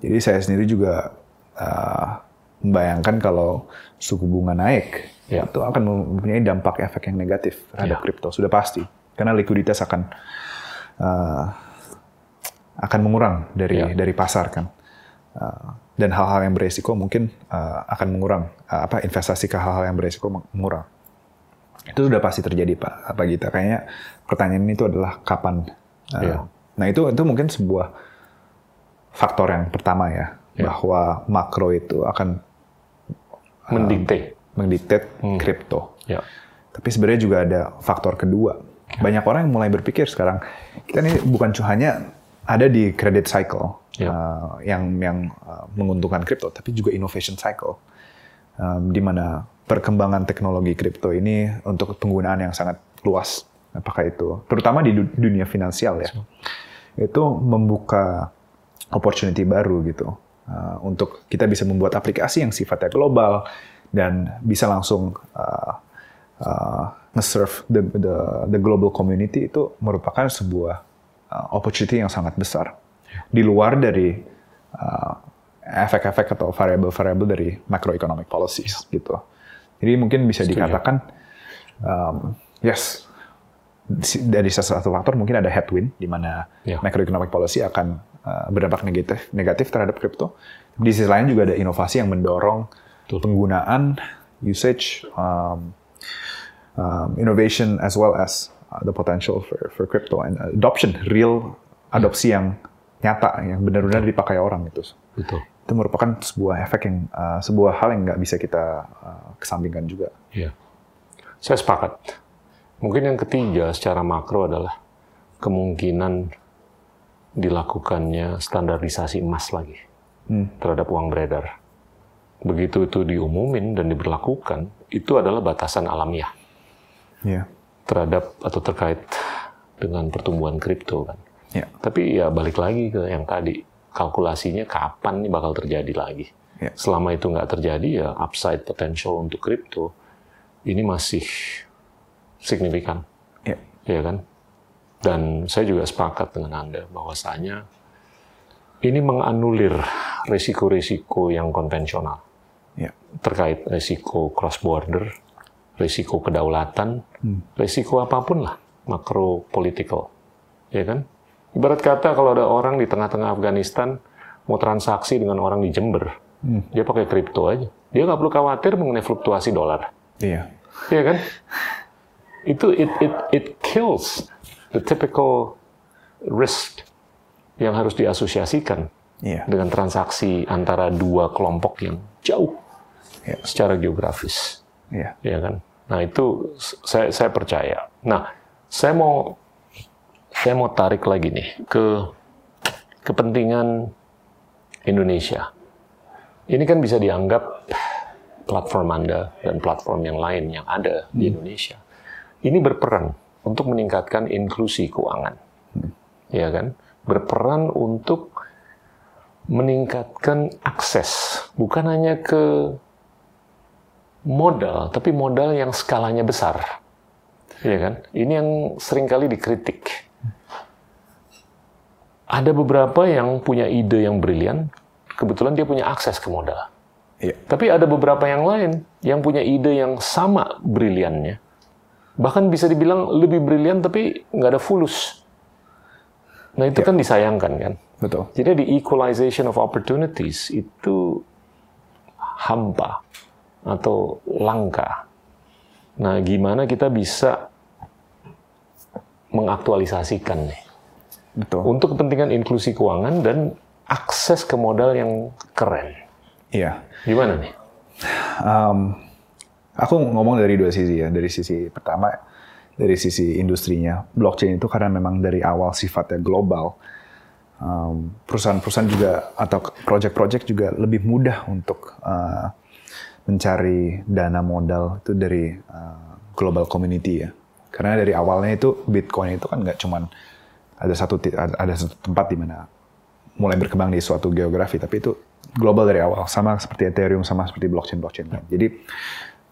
A: Jadi saya sendiri juga uh, membayangkan kalau suku bunga naik
B: Ya.
A: itu akan mempunyai dampak efek yang negatif terhadap
B: Ya.
A: kripto sudah pasti karena likuiditas akan uh, akan mengurang dari
B: Ya.
A: dari pasar kan. Uh, dan hal-hal yang beresiko mungkin uh, akan mengurang uh, apa investasi ke hal-hal yang beresiko mengurang. Itu sudah pasti terjadi Pak. Apa kita kayaknya pertanyaan itu adalah kapan? Uh,
B: Iya.
A: Nah itu itu mungkin sebuah faktor yang pertama ya
B: Iya.
A: bahwa makro itu akan
B: Mendikte.
A: mendikte
B: Hmm.
A: kripto.
B: Ya.
A: Tapi sebenarnya juga ada faktor kedua. Banyak orang yang mulai berpikir sekarang kita ini bukan hanya ada di credit cycle
B: Ya.
A: uh, yang yang uh, menguntungkan kripto, tapi juga innovation cycle, um, di mana perkembangan teknologi kripto ini untuk penggunaan yang sangat luas. Apakah itu, terutama di du- dunia finansial ya, itu membuka opportunity baru gitu uh, untuk kita bisa membuat aplikasi yang sifatnya global dan bisa langsung uh, uh, nge-serve the, the the global community itu merupakan sebuah uh, opportunity yang sangat besar. Di luar dari uh, efek-efek atau variabel-variabel dari macroeconomic policies gitu. Jadi mungkin bisa dikatakan um, yes dari salah satu faktor mungkin ada headwind di mana
B: Ya.
A: macroeconomic policy akan uh, berdampak negatif negatif terhadap kripto. Di sisi lain juga ada inovasi yang mendorong
B: Betul.
A: penggunaan usage um, um, innovation as well as uh, the potential for for crypto and adoption real adopsi yang nyata yang benar-benar dipakai orang itu
B: Betul.
A: itu merupakan sebuah efek yang uh, sebuah hal yang nggak bisa kita uh, kesampingkan juga
B: Iya. Saya sepakat. Mungkin yang ketiga secara makro adalah kemungkinan dilakukannya standarisasi emas lagi terhadap uang beredar. Begitu itu diumumin dan diberlakukan, itu adalah batasan alamiah
A: Iya
B: terhadap atau terkait dengan pertumbuhan kripto kan.
A: ya
B: Tapi ya balik lagi ke yang tadi, kalkulasinya kapan nih bakal terjadi lagi.
A: Ya.
B: Selama itu nggak terjadi ya upside potential untuk kripto ini masih signifikan,
A: ya.
B: Ya kan? Dan saya juga sepakat dengan Anda bahwasanya ini menganulir risiko-risiko yang konvensional.
A: Ya.
B: Terkait risiko cross border, risiko kedaulatan, risiko apa pun lah makro political, ya kan? Ibarat kata kalau ada orang di tengah-tengah Afghanistan mau transaksi dengan orang di Jember, dia pakai kripto aja, dia nggak perlu khawatir mengenai fluktuasi dolar,
A: iya.
B: Ya kan? Itu it it it kills the typical risk yang harus diasosiasikan
A: iya
B: dengan transaksi antara dua kelompok yang jauh
A: Ya.
B: secara geografis,
A: iya
B: ya kan? Nah itu saya saya percaya. Nah saya mau saya mau tarik lagi nih ke kepentingan Indonesia. Ini kan bisa dianggap platform Anda dan platform yang lain yang ada di Indonesia. Ini berperan untuk meningkatkan inklusi keuangan. Ya kan? Berperan untuk meningkatkan akses bukan hanya ke modal, tapi modal yang skalanya besar. Iya kan? Ini yang sering kali dikritik. Ada beberapa yang punya ide yang brilian, kebetulan dia punya akses ke modal.
A: Iya.
B: Tapi ada beberapa yang lain yang punya ide yang sama briliannya. Bahkan bisa dibilang lebih brilian tapi nggak ada fulus. Nah itu kan disayangkan kan.
A: Betul.
B: Jadi di equalization of opportunities itu hampa atau langka. Nah, gimana kita bisa mengaktualisasikan nih
A: Betul.
B: untuk kepentingan inklusi keuangan dan akses ke modal yang keren.
A: Iya.
B: Gimana nih?
A: Um, aku ngomong dari dua sisi ya. Dari sisi pertama, dari sisi industrinya, blockchain itu karena memang dari awal sifatnya global, um, perusahaan-perusahaan juga atau project-project juga lebih mudah untuk uh, mencari dana modal itu dari uh, global community ya. Karena dari awalnya itu Bitcoin itu kan nggak cuman ada satu ada satu tempat di mana mulai berkembang di suatu geografi, tapi itu global dari awal, sama seperti Ethereum, sama seperti blockchain-blockchain lain. Jadi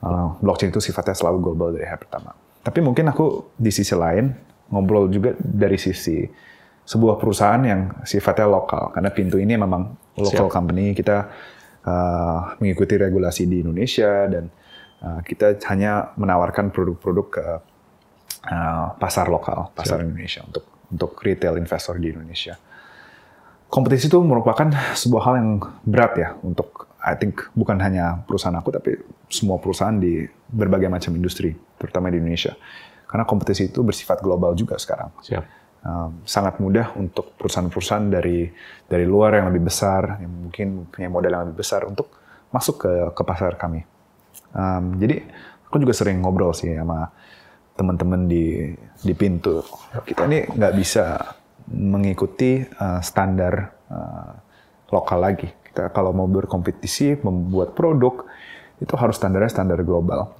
A: uh, blockchain itu sifatnya selalu global dari hari pertama. Tapi mungkin aku di sisi lain ngobrol juga dari sisi sebuah perusahaan yang sifatnya lokal, karena pintu ini memang local
B: Siap.
A: company kita uh, mengikuti regulasi di Indonesia dan uh, kita hanya menawarkan produk-produk ke uh, pasar lokal, pasar Indonesia untuk untuk retail investor di Indonesia. Kompetisi itu merupakan sebuah hal yang berat ya untuk I think bukan hanya perusahaan aku tapi semua perusahaan di berbagai macam industri, terutama di Indonesia. Karena kompetisi itu bersifat global juga sekarang
B: Siap.
A: um, sangat mudah untuk perusahaan-perusahaan dari dari luar yang lebih besar, yang mungkin punya modal yang lebih besar untuk masuk ke ke pasar kami. Um, jadi aku juga sering ngobrol sih sama teman-teman di di pintu. Kita ini nggak bisa mengikuti uh, standar uh, lokal lagi. Kita kalau mau berkompetisi, membuat produk itu harus standarnya standar global.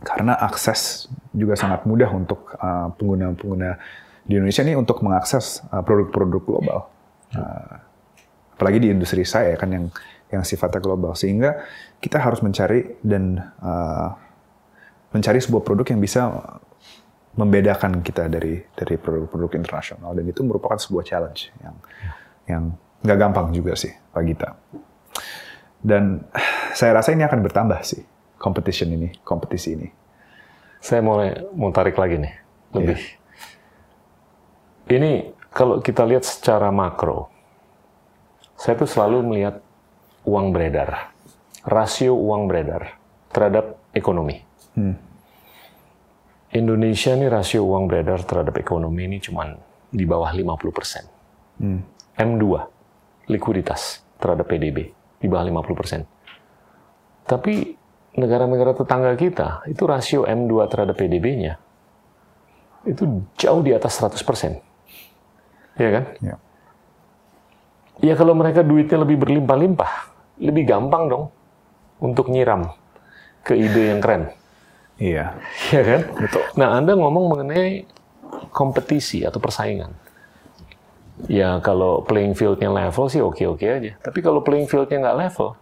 A: Karena akses juga sangat mudah untuk uh, pengguna-pengguna di Indonesia ini untuk mengakses uh, produk-produk global. Uh, apalagi di industri saya kan yang yang sifatnya global. Sehingga kita harus mencari dan uh, mencari sebuah produk yang bisa membedakan kita dari dari produk-produk internasional. Dan itu merupakan sebuah challenge yang yang nggak gampang juga sih bagi kita. Dan saya rasa ini akan bertambah sih competition ini, kompetisi ini.
B: Saya mau mau tarik lagi nih lebih. Ini kalau kita lihat secara makro, saya tuh selalu melihat uang beredar, rasio uang beredar terhadap ekonomi. Indonesia ini rasio uang beredar terhadap ekonomi ini cuma di bawah 50%. M2, likuiditas terhadap PDB, di bawah 50%. Tapi negara-negara tetangga kita, itu rasio M2 terhadap PDB-nya, itu jauh di atas 100%. Iya kan?
A: Ya.
B: Ya kalau mereka duitnya lebih berlimpah-limpah, lebih gampang dong untuk nyiram ke ide yang keren.
A: Iya,
B: Iya kan?
A: betul.
B: Nah, Anda ngomong mengenai kompetisi atau persaingan. Ya, kalau playing field-nya level sih oke-oke aja. Tapi kalau playing field-nya nggak level,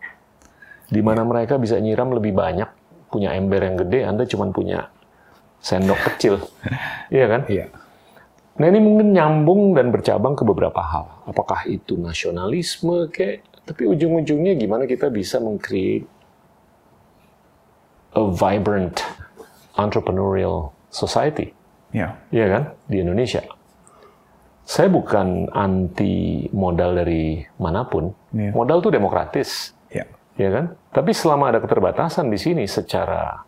B: di mana mereka bisa nyiram lebih banyak, punya ember yang gede, Anda cuma punya sendok kecil. Iya kan?
A: Iya.
B: Nah, ini mungkin nyambung dan bercabang ke beberapa hal. Apakah itu nasionalisme, kayak, tapi ujung-ujungnya gimana kita bisa meng-create a vibrant entrepreneurial society.
A: Iya.
B: Iya kan? Di Indonesia. Saya bukan anti modal dari mana pun.
A: Iya.
B: Modal itu demokratis.
A: Iya.
B: Ya kan? Tapi selama ada keterbatasan di sini secara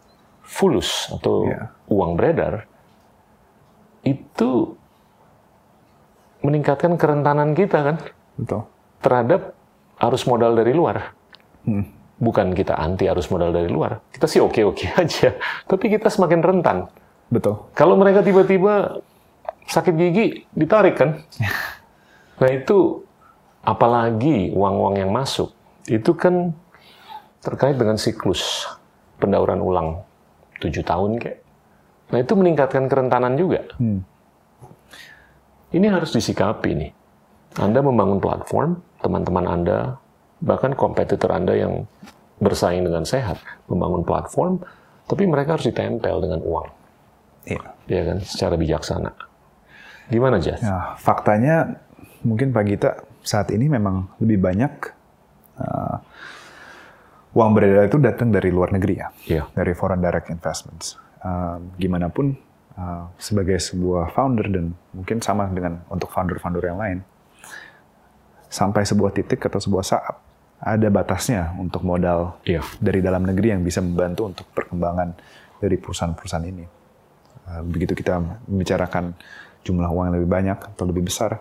B: fulus atau
A: Iya.
B: uang beredar, itu meningkatkan kerentanan kita kan
A: Betul.
B: terhadap arus modal dari luar.
A: Hmm.
B: Bukan kita anti arus modal dari luar. Kita sih oke-oke aja. Tapi kita semakin rentan.
A: Betul.
B: Kalau mereka tiba-tiba sakit gigi, ditarik kan? Nah itu, apalagi uang-uang yang masuk, itu kan terkait dengan siklus pendauran ulang tujuh tahun kayak. Nah itu meningkatkan kerentanan juga.
A: Hmm.
B: Ini harus disikapi nih. Anda membangun platform, teman-teman Anda, bahkan kompetitor Anda yang bersaing dengan sehat, membangun platform, tapi mereka harus ditempel dengan uang.
A: Iya.
B: Ya kan, secara bijaksana. Gimana, Jas?
A: Ya, faktanya mungkin Pak Gita saat ini memang lebih banyak uh, uang beredar itu datang dari luar negeri ya,
B: Iya.
A: dari foreign direct investments. Uh, gimana pun uh, sebagai sebuah founder dan mungkin sama dengan untuk founder-founder yang lain, sampai sebuah titik atau sebuah saat ada batasnya untuk modal
B: Iya.
A: dari dalam negeri yang bisa membantu untuk perkembangan dari perusahaan-perusahaan ini. Uh, begitu kita membicarakan jumlah uang yang lebih banyak atau lebih besar,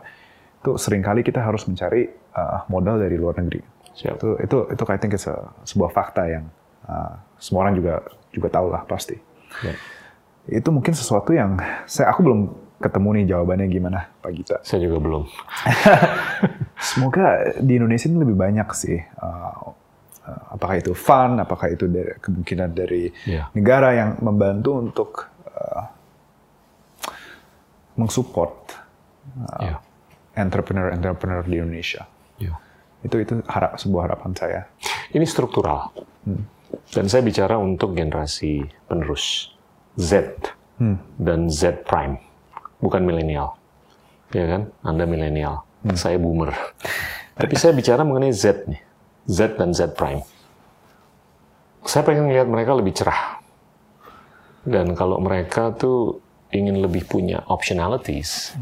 A: itu sering kali kita harus mencari uh, modal dari luar negeri.
B: Siap.
A: Itu itu itu I think it's a- sebuah fakta yang uh, semua orang juga juga tahu lah pasti.
B: Ya.
A: Itu mungkin sesuatu yang saya aku belum ketemu nih jawabannya gimana Pak Gita.
B: Saya juga belum.
A: Semoga di Indonesia ini lebih banyak sih. uh, apakah itu fun, apakah itu dari, kemungkinan dari
B: Iya.
A: negara yang membantu untuk uh, mensupport
B: Iya.
A: entrepreneur-entrepreneur di Indonesia.
B: Iya.
A: Itu itu harap sebuah harapan saya.
B: Ini struktural. Dan saya bicara untuk generasi penerus. Z dan Z prime. Bukan milenial. Ya kan? Anda milenial. Saya boomer. Tapi saya bicara mengenai Z nih. Z dan Z prime. Saya pengen lihat mereka lebih cerah. Dan kalau mereka tuh ingin lebih punya optionalities,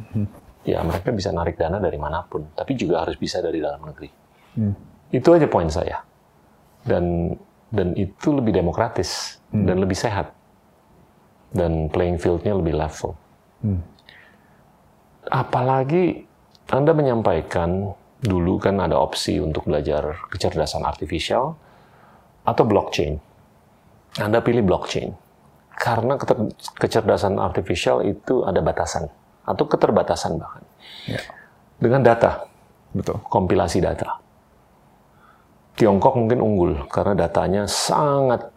B: ya mereka bisa narik dana dari mana pun. Tapi juga harus bisa dari dalam negeri. Itu aja poin saya. Dan dan itu lebih demokratis dan lebih sehat. Dan playing field-nya lebih level. Apalagi Anda menyampaikan dulu kan ada opsi untuk belajar kecerdasan artifisial atau blockchain. Anda pilih blockchain. Karena kecerdasan artifisial itu ada batasan atau keterbatasan bahkan.
A: Ya,
B: Dengan data,
A: betul.
B: kompilasi data. Tiongkok mungkin unggul karena datanya sangat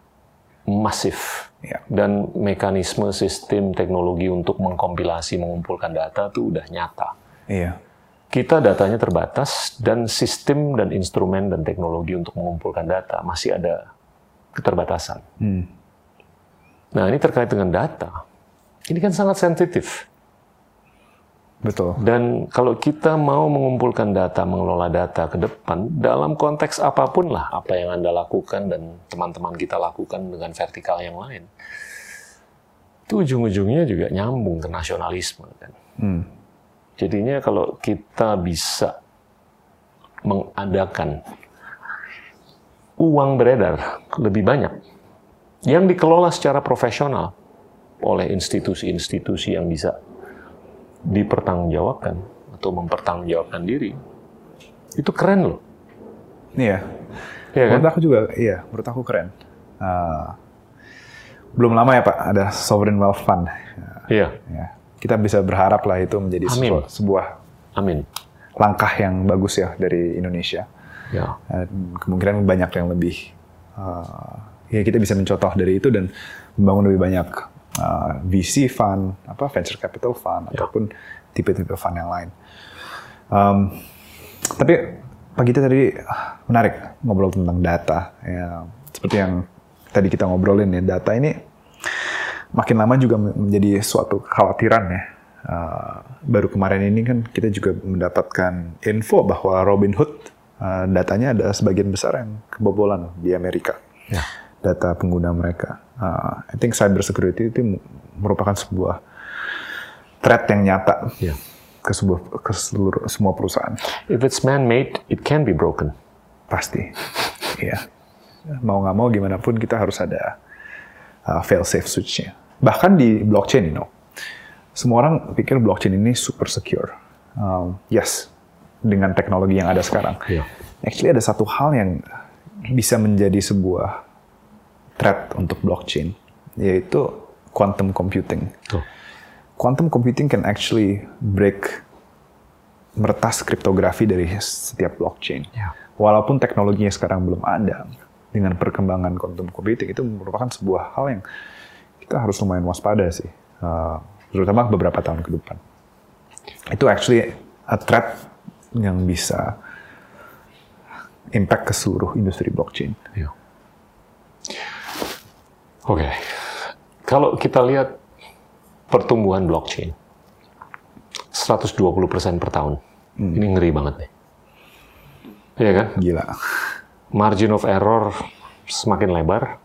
B: masif
A: Ya.
B: dan mekanisme sistem teknologi untuk mengkompilasi mengumpulkan data itu udah nyata.
A: Iya.
B: Kita datanya terbatas dan sistem dan instrumen dan teknologi untuk mengumpulkan data masih ada keterbatasan.
A: Hmm.
B: Nah ini terkait dengan data. Ini kan sangat sensitif.
A: Betul.
B: Dan kalau kita mau mengumpulkan data, mengelola data ke depan, dalam konteks apa pun lah, apa yang Anda lakukan dan teman-teman kita lakukan dengan vertikal yang lain, itu ujung-ujungnya juga nyambung ke nasionalisme. Kan?
A: Hmm.
B: Jadinya kalau kita bisa mengadakan uang beredar lebih banyak, yang dikelola secara profesional oleh institusi-institusi yang bisa dipertanggungjawabkan atau mempertanggungjawabkan diri, itu keren loh.
A: Iya.
B: Iya kan?
A: Menurut aku juga, iya. Menurut aku keren. Uh, belum lama ya Pak, ada sovereign wealth fund.
B: Iya,
A: Ya. Kita bisa berharap lah itu menjadi
B: Amin.
A: sebuah, sebuah
B: amin.
A: langkah yang bagus ya dari Indonesia.
B: Ya,
A: Dan kemungkinan banyak yang lebih uh, ya kita bisa mencontoh dari itu dan membangun lebih banyak uh, VC fund, apa venture capital fund ataupun tipe-tipe fund yang lain. Um, tapi Pak Gita tadi ah, menarik ngobrol tentang data. Ya, seperti yang tadi kita ngobrolin ya, data ini makin lama juga menjadi suatu kekhawatiran ya. Uh, baru kemarin ini kan kita juga mendapatkan info bahwa Robinhood uh, datanya ada sebagian besar yang kebobolan di Amerika.
B: Ya.
A: Data pengguna mereka. Uh, I think cyber security itu merupakan sebuah threat yang nyata
B: ya.
A: ke sebuah ke seluruh semua perusahaan.
B: If it's man-made, it can be broken.
A: Pasti. Iya. Mau nggak mau gimana pun kita harus ada uh, fail safe switch-nya. Bahkan di blockchain, you know. Semua orang pikir blockchain ini super secure. Um, yes, dengan teknologi yang ada sekarang.
B: Iya.
A: Actually ada satu hal yang bisa menjadi sebuah threat untuk blockchain, yaitu quantum computing.
B: Tuh.
A: Quantum computing can actually break meretas kriptografi dari setiap blockchain.
B: Ya.
A: Walaupun teknologinya sekarang belum ada, dengan perkembangan quantum computing itu merupakan sebuah hal yang kita harus lumayan waspada sih, Uh, terutama beberapa tahun ke depan. Itu actually a threat yang bisa impact ke seluruh industri blockchain.
B: Iya. Oke, kalau kita lihat pertumbuhan blockchain, 120% per tahun, ini ngeri banget nih. Iya kan?
A: Gila.
B: Margin of error semakin lebar.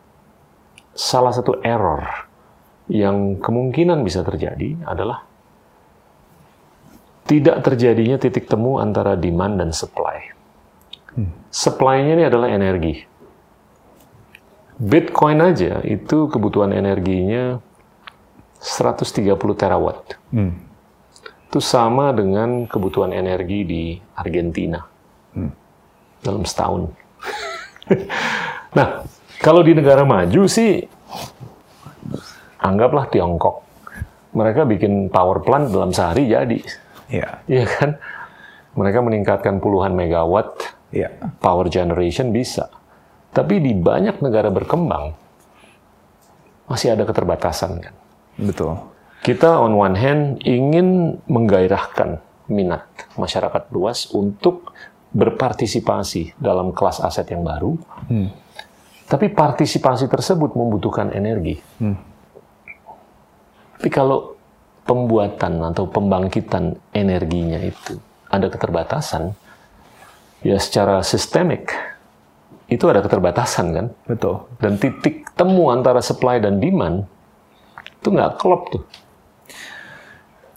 B: Salah satu error yang kemungkinan bisa terjadi adalah tidak terjadinya titik temu antara demand dan supply. Supply-nya ini adalah energi. Bitcoin aja itu kebutuhan energinya 130 terawatt.
A: Hmm.
B: Itu sama dengan kebutuhan energi di Argentina dalam setahun. nah, kalau di negara maju sih, anggaplah Tiongkok. Mereka bikin power plant dalam sehari jadi.
A: Iya.
B: Iya kan? Mereka meningkatkan puluhan megawatt
A: Iya.
B: power generation bisa. Tapi di banyak negara berkembang masih ada keterbatasan kan.
A: Betul.
B: Kita on one hand ingin menggairahkan minat masyarakat luas untuk berpartisipasi dalam kelas aset yang baru. Tapi partisipasi tersebut membutuhkan energi. Tapi kalau pembuatan atau pembangkitan energinya itu ada keterbatasan, ya secara sistemik itu ada keterbatasan kan.
A: Betul.
B: Dan titik temu antara supply dan demand itu nggak klop tuh.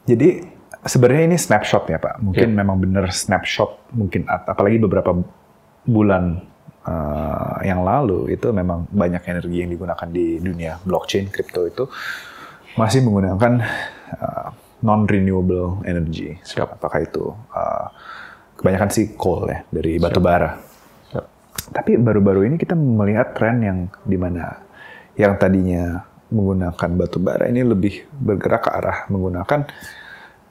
A: Jadi sebenarnya ini snapshot ya Pak. Mungkin
B: Iya.
A: memang benar snapshot. Mungkin ap- apalagi beberapa bulan eh, yang lalu itu memang banyak energi yang digunakan di dunia blockchain crypto itu masih menggunakan non renewable energy.
B: Siap.
A: Apakah itu eh, kebanyakan sih coal ya dari batu bara. Tapi baru-baru ini kita melihat tren yang di mana yang tadinya menggunakan batu bara ini lebih bergerak ke arah menggunakan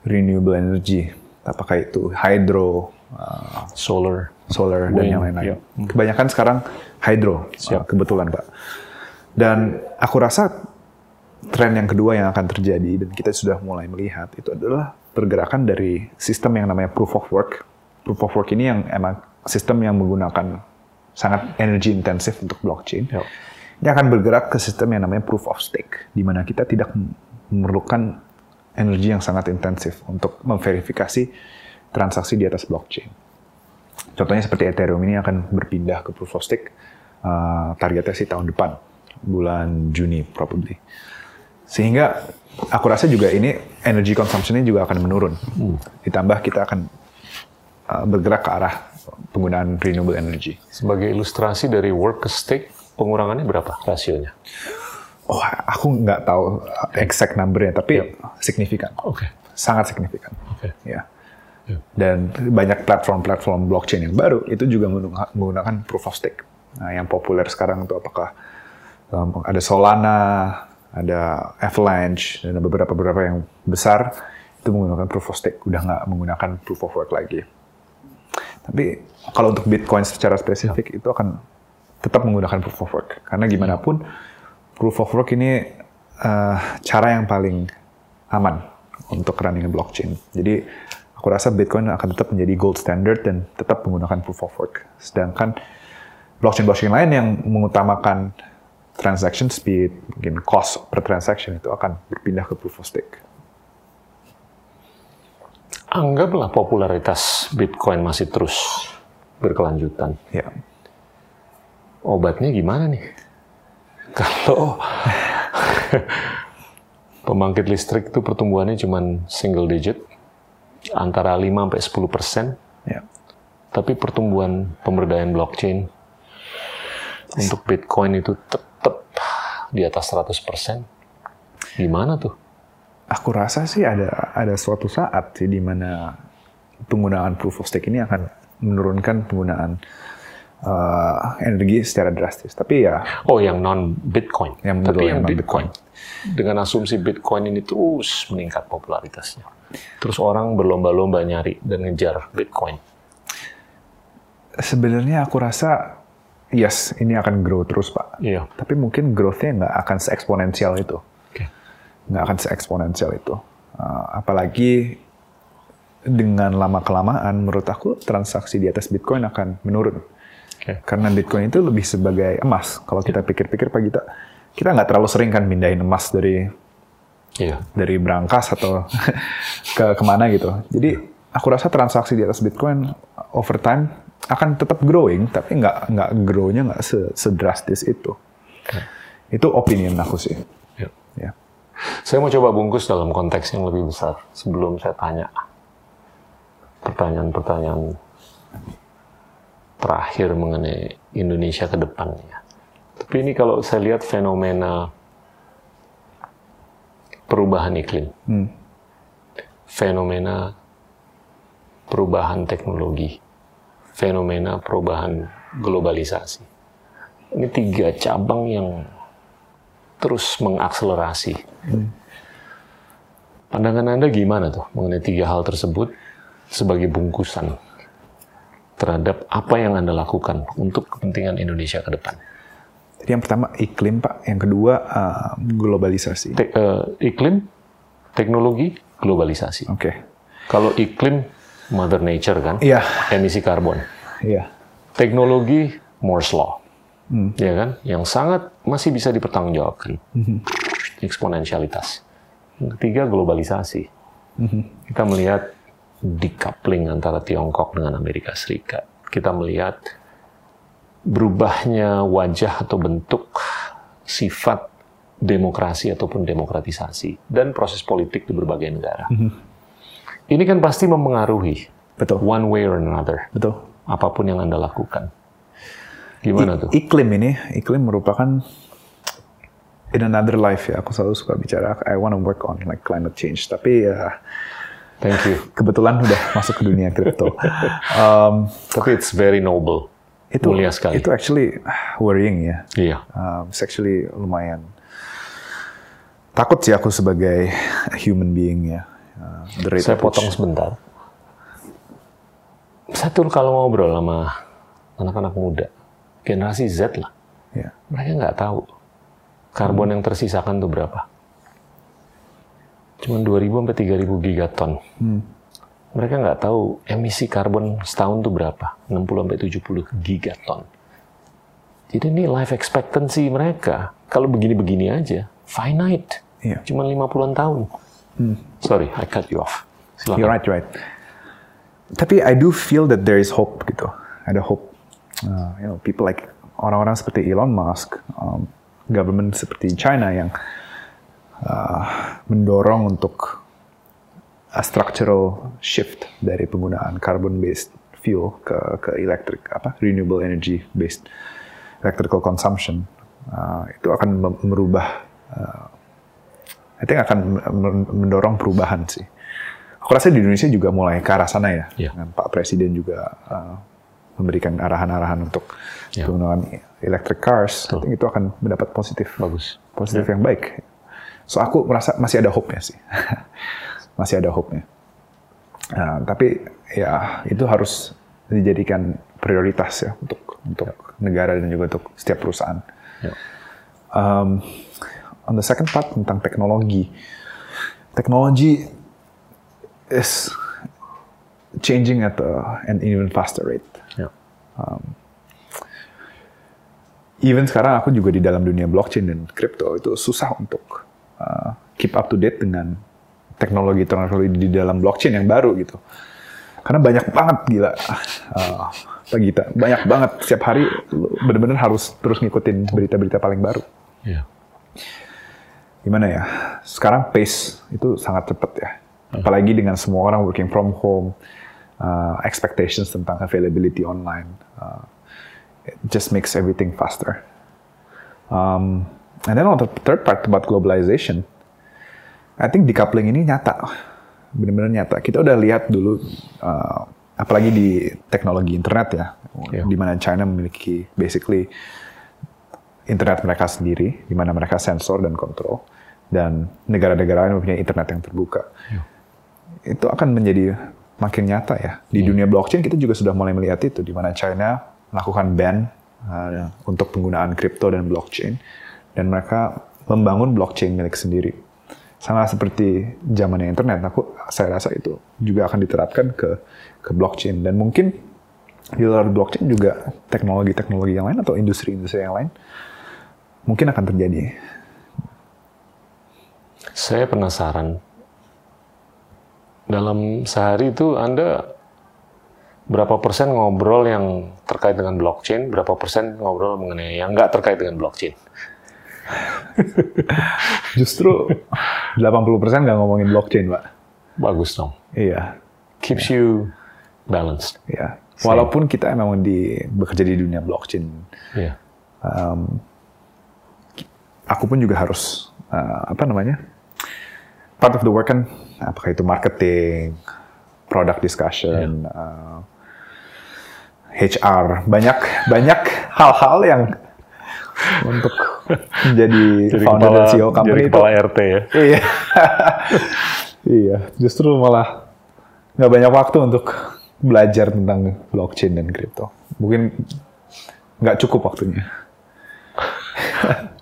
A: renewable energy. Apakah itu hydro, uh,
B: Solar.
A: solar, dan
B: Wind,
A: yang lain-lain.
B: iya.
A: Kebanyakan sekarang hydro,
B: Siap.
A: uh, kebetulan Pak. Dan aku rasa tren yang kedua yang akan terjadi dan kita sudah mulai melihat itu adalah pergerakan dari sistem yang namanya proof of work. Proof of work ini yang emang sistem yang menggunakan sangat energy intensif untuk blockchain.
B: Yep.
A: Ini akan bergerak ke sistem yang namanya proof of stake, di mana kita tidak memerlukan energi yang sangat intensif untuk memverifikasi transaksi di atas blockchain. Contohnya seperti Ethereum ini akan berpindah ke proof of stake, uh, targetnya sih tahun depan, bulan Juni probably. Sehingga aku rasa juga ini energy consumption-nya juga akan menurun. Ditambah kita akan uh, bergerak ke arah penggunaan renewable energy.
B: Sebagai ilustrasi dari work ke stake, pengurangannya berapa rasionya?
A: Oh, aku nggak tahu exact number-nya, tapi signifikan.
B: Oke.
A: Sangat signifikan.
B: Oke.
A: Ya.
B: Ya.
A: Dan banyak platform-platform blockchain yang baru itu juga menggunakan- proof of stake. Nah, yang populer sekarang itu apakah um, ada Solana, ada Avalanche, dan ada beberapa-beberapa yang besar itu menggunakan proof of stake, udah nggak menggunakan proof of work lagi. Tapi kalau untuk Bitcoin secara spesifik itu akan tetap menggunakan proof of work karena gimana pun proof of work ini eh, cara yang paling aman untuk running blockchain. Jadi aku rasa Bitcoin akan tetap menjadi gold standard dan tetap menggunakan proof of work. Sedangkan blockchain-blockchain lain yang mengutamakan transaction speed, mungkin cost per transaction itu akan berpindah ke proof of stake.
B: Anggaplah popularitas Bitcoin masih terus berkelanjutan.
A: Ya,
B: Obatnya gimana nih? Kalau pembangkit listrik itu pertumbuhannya cuma single digit, antara 5 sampai 10 persen,
A: ya.
B: tapi pertumbuhan pemberdayaan blockchain untuk Bitcoin itu tetap di atas 100 persen. Gimana tuh?
A: Aku rasa sih ada ada suatu saat sih di mana penggunaan proof of stake ini akan menurunkan penggunaan uh, energi secara drastis. Tapi ya
B: Oh, yang non Bitcoin.
A: Yang
B: Tapi yang
A: yang
B: Bitcoin. Dengan asumsi Bitcoin ini terus meningkat popularitasnya. Terus orang berlomba-lomba nyari dan ngejar Bitcoin.
A: sebenarnya aku rasa yes ini akan grow terus pak.
B: Iya.
A: Tapi mungkin growth-nya nggak akan seeksponensial itu. Nggak akan seeksponensial itu. Uh, apalagi dengan lama kelamaan menurut aku transaksi di atas Bitcoin akan menurun.
B: Oke.
A: Karena Bitcoin itu lebih sebagai emas. Kalau kita pikir-pikir Pak Gita, kita nggak terlalu sering kan mindahin emas dari
B: Iya.
A: dari berangkas atau ke ke mana gitu. Jadi aku rasa transaksi di atas Bitcoin over time akan tetap growing, tapi nggak nggak grow-nya nggak se sedrastis itu. Itu opinion aku sih.
B: Iya.
A: Ya.
B: Saya mau coba bungkus dalam konteks yang lebih besar sebelum saya tanya pertanyaan-pertanyaan terakhir mengenai Indonesia ke depannya. Tapi ini kalau saya lihat fenomena perubahan iklim,
A: Hmm.
B: fenomena perubahan teknologi, fenomena perubahan globalisasi. Ini tiga cabang yang terus mengakselerasi. Pandangan Anda gimana tuh mengenai tiga hal tersebut sebagai bungkusan terhadap apa yang Anda lakukan untuk kepentingan Indonesia ke depan?
A: Jadi yang pertama iklim Pak, yang kedua uh, globalisasi.
B: Te- eh, iklim, teknologi, globalisasi.
A: Oke.
B: Kalau iklim, Mother Nature kan,
A: Iya,
B: emisi karbon.
A: iya.
B: Teknologi, Moore's Law. Ya kan? Yang sangat masih bisa dipertanggungjawabkan. Eksponensialitas. Yang ketiga, globalisasi. Kita melihat decoupling antara Tiongkok dengan Amerika Serikat. Kita melihat berubahnya wajah atau bentuk sifat demokrasi ataupun demokratisasi dan proses politik di berbagai negara. Ini kan pasti mempengaruhi
A: Betul,
B: one way or another
A: betul.
B: apa pun yang Anda lakukan. Gimana tuh?
A: Iklim ini, iklim merupakan in another life ya. Aku selalu suka bicara, I want to work on like climate change. Tapi ya
B: Thank you.
A: kebetulan udah masuk ke dunia kripto. Um,
B: Tapi it's very noble.
A: itu
B: Mulia sekali.
A: itu actually worrying ya.
B: Iya.
A: Um, it's actually lumayan takut sih aku sebagai human being ya. Uh, the rate
B: Saya
A: at which-
B: potong sebentar. Saya tuh kalau ngobrol sama anak-anak muda, generasi Z lah,
A: Ya.
B: mereka nggak tahu karbon yang tersisakan tuh berapa. Cuma 2.000 sampai 3.000 gigaton. Mereka nggak tahu emisi karbon setahun tuh berapa, 60 sampai 70 gigaton. Jadi ini life expectancy mereka kalau begini-begini aja finite.
A: Iya.
B: Cuma 50-an tahun. Sorry, I cut you off. Silakan.
A: You're right, you're right. Tapi I do feel that there is hope gitu. Ada hope. Uh, you know, people like orang-orang seperti Elon Musk, um, government seperti China yang uh, mendorong untuk a structural shift dari penggunaan carbon based fuel ke ke electric apa renewable energy based electrical consumption Uh, itu akan merubah uh, I think akan men- mendorong perubahan sih. Aku rasa di Indonesia juga mulai ke arah sana ya.
B: Iya.
A: Dengan Pak Presiden juga uh, memberikan arahan-arahan untuk
B: Iya.
A: penggunaan electric cars.
B: Betul.
A: I think itu akan mendapat positif.
B: Bagus.
A: Positif yang baik. So aku merasa masih ada hope-nya sih. masih ada hope-nya. Nah, tapi ya itu harus dijadikan prioritas ya untuk untuk negara dan juga untuk setiap perusahaan.
B: Ya.
A: Um, on the second part tentang teknologi, teknologi is changing at a, an even faster rate.
B: Ya.
A: Even sekarang aku juga di dalam dunia blockchain dan crypto itu susah untuk uh, keep up to date dengan teknologi teknologi di dalam blockchain yang baru gitu. Karena banyak banget gila, uh, Pak Gita, banyak banget setiap hari bener-bener harus terus ngikutin berita-berita paling baru.
B: Ya.
A: Gimana ya? Sekarang pace itu sangat cepat ya. Apalagi dengan semua orang working from home, uh, expectations tentang availability online, uh, it just makes everything faster. Um, and then on the third part about globalization, I think decoupling ini nyata, benar-benar nyata. Kita udah lihat dulu, uh, apalagi di teknologi internet ya,
B: Iya.
A: di mana China memiliki basically internet mereka sendiri, di mana mereka sensor dan kontrol, dan negara-negara lain mempunyai internet yang terbuka. Itu akan menjadi makin nyata ya. Di dunia blockchain kita juga sudah mulai melihat itu, di mana China melakukan ban uh, untuk penggunaan kripto dan blockchain, dan mereka membangun blockchain milik sendiri. Sama seperti zamannya internet, aku saya rasa itu juga akan diterapkan ke ke blockchain dan mungkin di luar blockchain juga teknologi-teknologi yang lain atau industri-industri yang lain mungkin akan terjadi.
B: Saya penasaran. Dalam sehari itu Anda berapa persen ngobrol yang terkait dengan blockchain, berapa persen ngobrol mengenai yang nggak terkait dengan blockchain?
A: Justru 80% nggak ngomongin blockchain, Pak.
B: Bagus dong.
A: Iya.
B: Keeps you balanced.
A: Iya. Walaupun kita memang di bekerja di dunia blockchain,
B: Iya.
A: um, aku pun juga harus uh, apa namanya part of the work kan apakah itu marketing, product discussion, uh, HR banyak banyak hal-hal yang untuk menjadi
B: Jadi
A: founder
B: kepala,
A: dan CEO company
B: jadi
A: itu
B: kepala RT ya.
A: iya iya justru malah nggak banyak waktu untuk belajar tentang blockchain dan crypto mungkin nggak cukup waktunya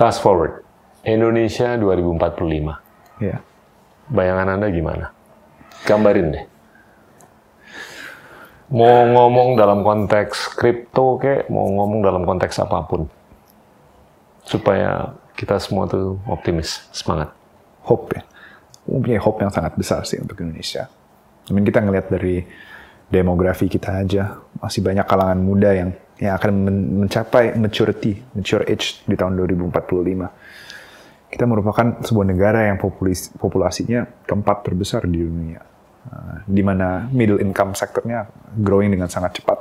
B: Fast forward, Indonesia 2045.
A: Iya.
B: Bayangan Anda gimana? Gambarin deh. Mau ngomong dalam konteks kripto kek, mau ngomong dalam konteks apa pun. Supaya kita semua tuh optimis, semangat.
A: hope ya. Mempunyai hope yang sangat besar sih untuk Indonesia. Mean, kita ngelihat dari demografi kita aja, masih banyak kalangan muda yang yang akan men- mencapai maturity, mature age di tahun 2045. Kita merupakan sebuah negara yang populis, populasinya keempat terbesar di dunia. Uh, di mana middle income sektornya growing dengan sangat cepat.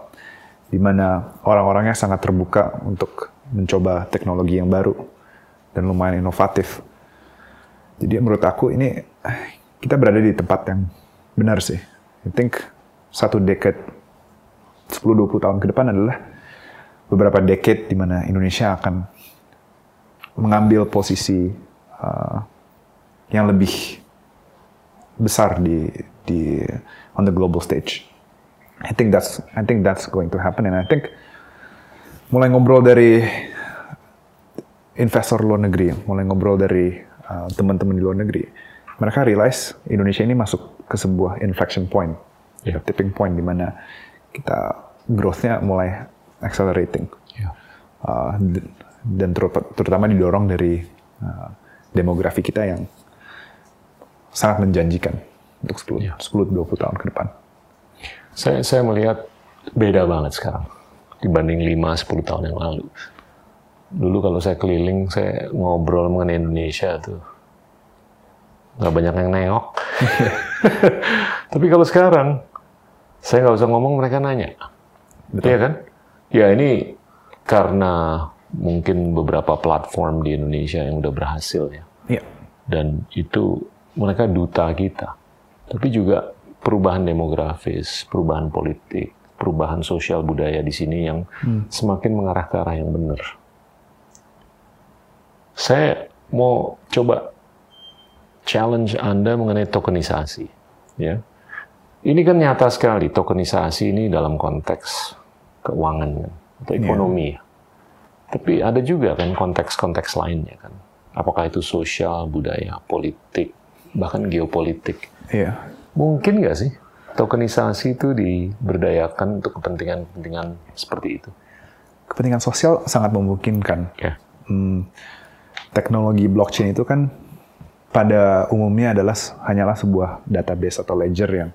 A: Di mana orang-orangnya sangat terbuka untuk mencoba teknologi yang baru dan lumayan inovatif. Jadi menurut aku ini eh, kita berada di tempat yang benar sih. I think satu decade 10-20 tahun ke depan adalah beberapa decade di mana Indonesia akan mengambil posisi uh, yang lebih besar di di on the global stage. I think that's I think that's going to happen and I think mulai ngobrol dari investor luar negeri, mulai ngobrol dari uh, teman-teman di luar negeri, mereka realize Indonesia ini masuk ke sebuah inflection point,
B: Yeah.
A: tipping point di mana kita growth-nya mulai accelerating.
B: Yeah.
A: Uh, dan ter- terutama didorong dari uh, demografi kita yang sangat menjanjikan untuk 10
B: Yeah.
A: 10-20 tahun ke depan.
B: Saya, saya melihat beda banget sekarang dibanding 5-10 tahun yang lalu. Dulu kalau saya keliling, saya ngobrol mengenai Indonesia tuh nggak banyak yang nengok. Tapi kalau sekarang, saya nggak usah ngomong, mereka nanya. Iya kan? Ya ini karena mungkin beberapa platform di Indonesia yang udah berhasil ya.
A: Iya.
B: Dan itu mereka duta kita. Tapi juga perubahan demografis, perubahan politik, perubahan sosial budaya di sini yang semakin mengarah ke arah yang benar. Saya mau coba challenge Anda mengenai tokenisasi. Ya. Ini kan nyata sekali tokenisasi ini dalam konteks keuangan kan, atau ekonomi. ya. Tapi ada juga kan konteks-konteks lainnya kan. Apakah itu sosial, budaya, politik, bahkan geopolitik.
A: Iya.
B: Mungkin nggak sih tokenisasi itu diberdayakan untuk kepentingan-kepentingan seperti itu?
A: Kepentingan sosial sangat memungkinkan.
B: Ya.
A: Hmm, teknologi blockchain itu kan pada umumnya adalah hanyalah sebuah database atau ledger yang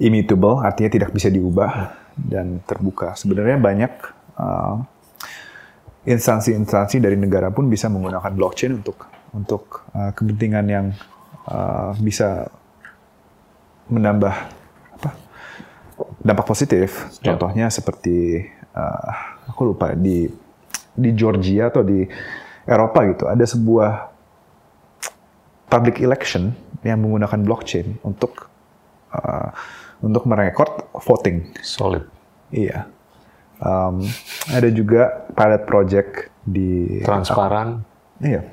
A: immutable, artinya tidak bisa diubah dan terbuka. Sebenarnya banyak uh, instansi-instansi dari negara pun bisa menggunakan blockchain untuk untuk uh, kepentingan yang uh, bisa menambah apa dampak positif.
B: Ya.
A: Contohnya seperti uh, aku lupa di di Georgia atau di Eropa gitu ada sebuah public election yang menggunakan blockchain untuk uh, untuk merekod voting.
B: Solid.
A: Iya. Um, ada juga pilot project di
B: Transparan,
A: Iya,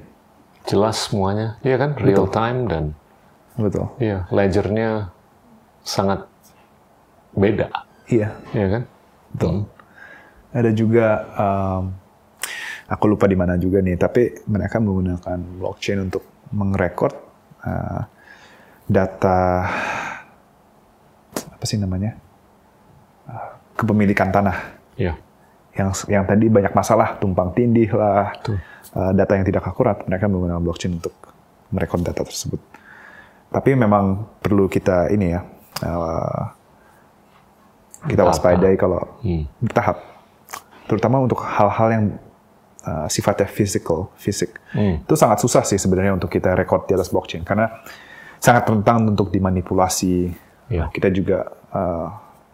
B: jelas semuanya. Iya kan? Real time dan
A: betul.
B: iya, ledgernya sangat beda.
A: Iya,
B: Iya kan?
A: betul. Ada juga um, aku lupa di mana juga nih, tapi mereka menggunakan blockchain untuk merekod uh, data apa sih namanya? Uh, kepemilikan tanah.
B: Iya.
A: Yang yang tadi banyak masalah, tumpang tindih lah, uh, data yang tidak akurat, mereka menggunakan blockchain untuk merekod data tersebut. Tapi memang perlu kita ini ya, uh, kita waspadai kalau
B: Hmm.
A: bertahap, terutama untuk hal-hal yang uh, sifatnya physical, fisik.
B: Hmm.
A: Itu sangat susah sih sebenarnya untuk kita rekod di atas blockchain karena sangat rentan untuk dimanipulasi.
B: Iya.
A: Kita juga uh,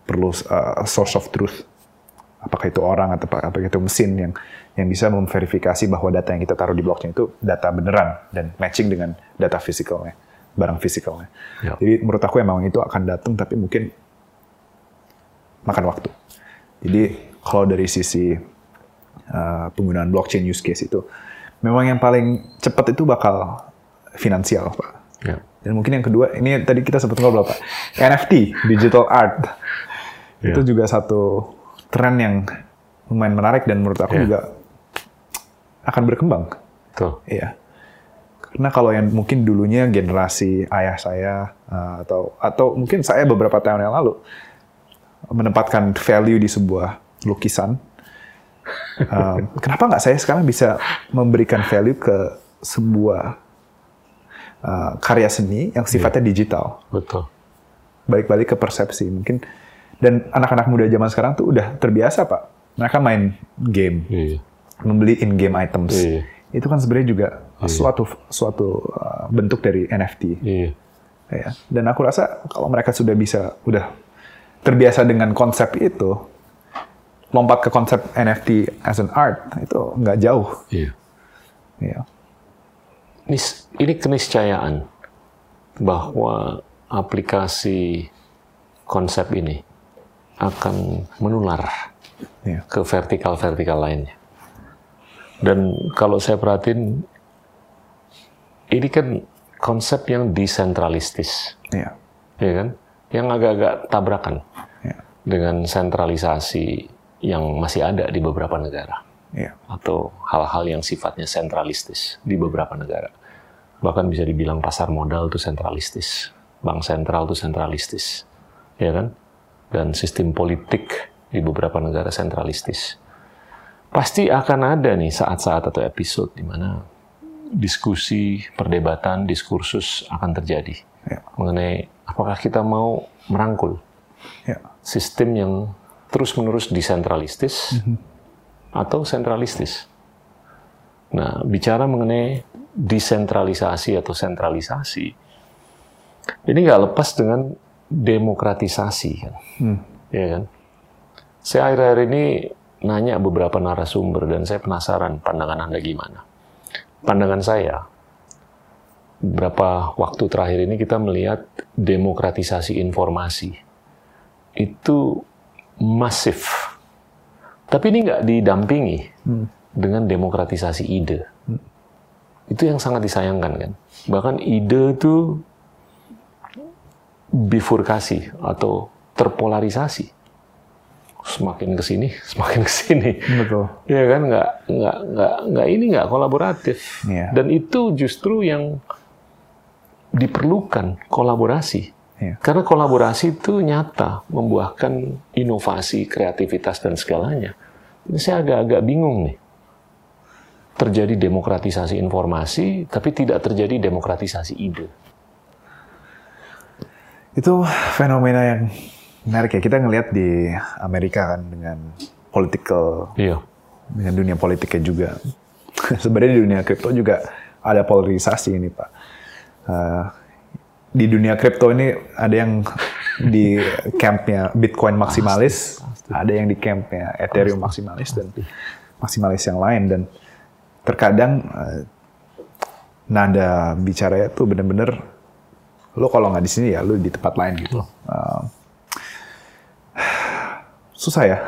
A: perlu uh, source of truth. Apakah itu orang atau apa- apakah itu mesin yang yang bisa memverifikasi bahwa data yang kita taruh di blockchain itu data beneran dan matching dengan data fisikalnya, barang fisikalnya.
B: Ya.
A: Jadi menurut aku emang itu akan datang tapi mungkin makan waktu. Jadi kalau dari sisi uh, penggunaan blockchain use case itu, memang yang paling cepat itu bakal finansial, Pak.
B: Ya.
A: Dan mungkin yang kedua, ini tadi kita sempat ngobrol, Pak. NFT, digital art. Itu
B: Iya.
A: juga satu tren yang lumayan menarik dan menurut aku
B: Iya.
A: juga akan berkembang.
B: Betul.
A: Iya. Karena kalau yang mungkin dulunya generasi ayah saya uh, atau atau mungkin saya beberapa tahun yang lalu menempatkan value di sebuah lukisan. Um, kenapa nggak saya sekarang bisa memberikan value ke sebuah uh, karya seni yang sifatnya digital?
B: Betul.
A: Balik-balik ke persepsi mungkin. Dan anak-anak muda zaman sekarang tuh udah terbiasa pak. Mereka main game
B: Iya.
A: membeli in-game items.
B: Iya.
A: Itu kan sebenarnya juga suatu suatu uh, bentuk dari NFT.
B: Iya.
A: Ya. Dan aku rasa kalau mereka sudah bisa udah terbiasa dengan konsep itu, lompat ke konsep NFT as an art itu nggak jauh.
B: Iya.
A: Ya.
B: Nis- ini keniscayaan bahwa aplikasi konsep ini akan menular
A: Ya.
B: ke vertikal-vertikal lainnya. Dan kalau saya perhatiin, ini kan konsep yang desentralistis,
A: Ya.
B: ya kan? Yang agak-agak tabrakan
A: Ya.
B: dengan sentralisasi yang masih ada di beberapa negara
A: Ya.
B: atau hal-hal yang sifatnya sentralistis di beberapa negara. Bahkan bisa dibilang pasar modal itu sentralistis, bank sentral itu sentralistis, ya kan? Dan sistem politik di beberapa negara sentralistis. Pasti akan ada nih saat-saat atau episode di mana diskusi, perdebatan, diskursus akan terjadi
A: Ya.
B: mengenai apakah kita mau merangkul
A: Ya.
B: sistem yang terus-menerus desentralistis atau sentralistis. Nah, bicara mengenai desentralisasi atau sentralisasi, ini nggak lepas dengan demokratisasi, kan? Ya kan? Saya akhir-akhir ini nanya beberapa narasumber dan saya penasaran pandangan Anda gimana. Pandangan saya, beberapa waktu terakhir ini kita melihat demokratisasi informasi itu masif. Tapi ini nggak didampingi dengan demokratisasi ide. Itu yang sangat disayangkan kan. Bahkan ide itu bifurkasi atau terpolarisasi. Semakin ke sini, semakin ke sini.
A: Betul.
B: Ya kan nggak nggak nggak nggak ini nggak kolaboratif.
A: Iya.
B: Dan itu justru yang diperlukan kolaborasi.
A: Iya.
B: Karena kolaborasi itu nyata membuahkan inovasi, kreativitas dan segalanya. Ini saya agak-agak bingung nih. Terjadi demokratisasi informasi, tapi tidak terjadi demokratisasi ide.
A: Itu fenomena yang menarik ya. Kita ngelihat di Amerika kan dengan political
B: Iya.
A: dengan dunia politiknya juga. Sebenarnya di dunia kripto juga ada polarisasi ini Pak. Eh, di dunia kripto ini ada yang di campnya Bitcoin maksimalis, ada yang di campnya Ethereum maksimalis dan maksimalis yang lain dan terkadang eh, nada bicaranya tuh bener-bener lo kalau nggak di sini ya lo di tempat lain gitu. Eh, susah ya.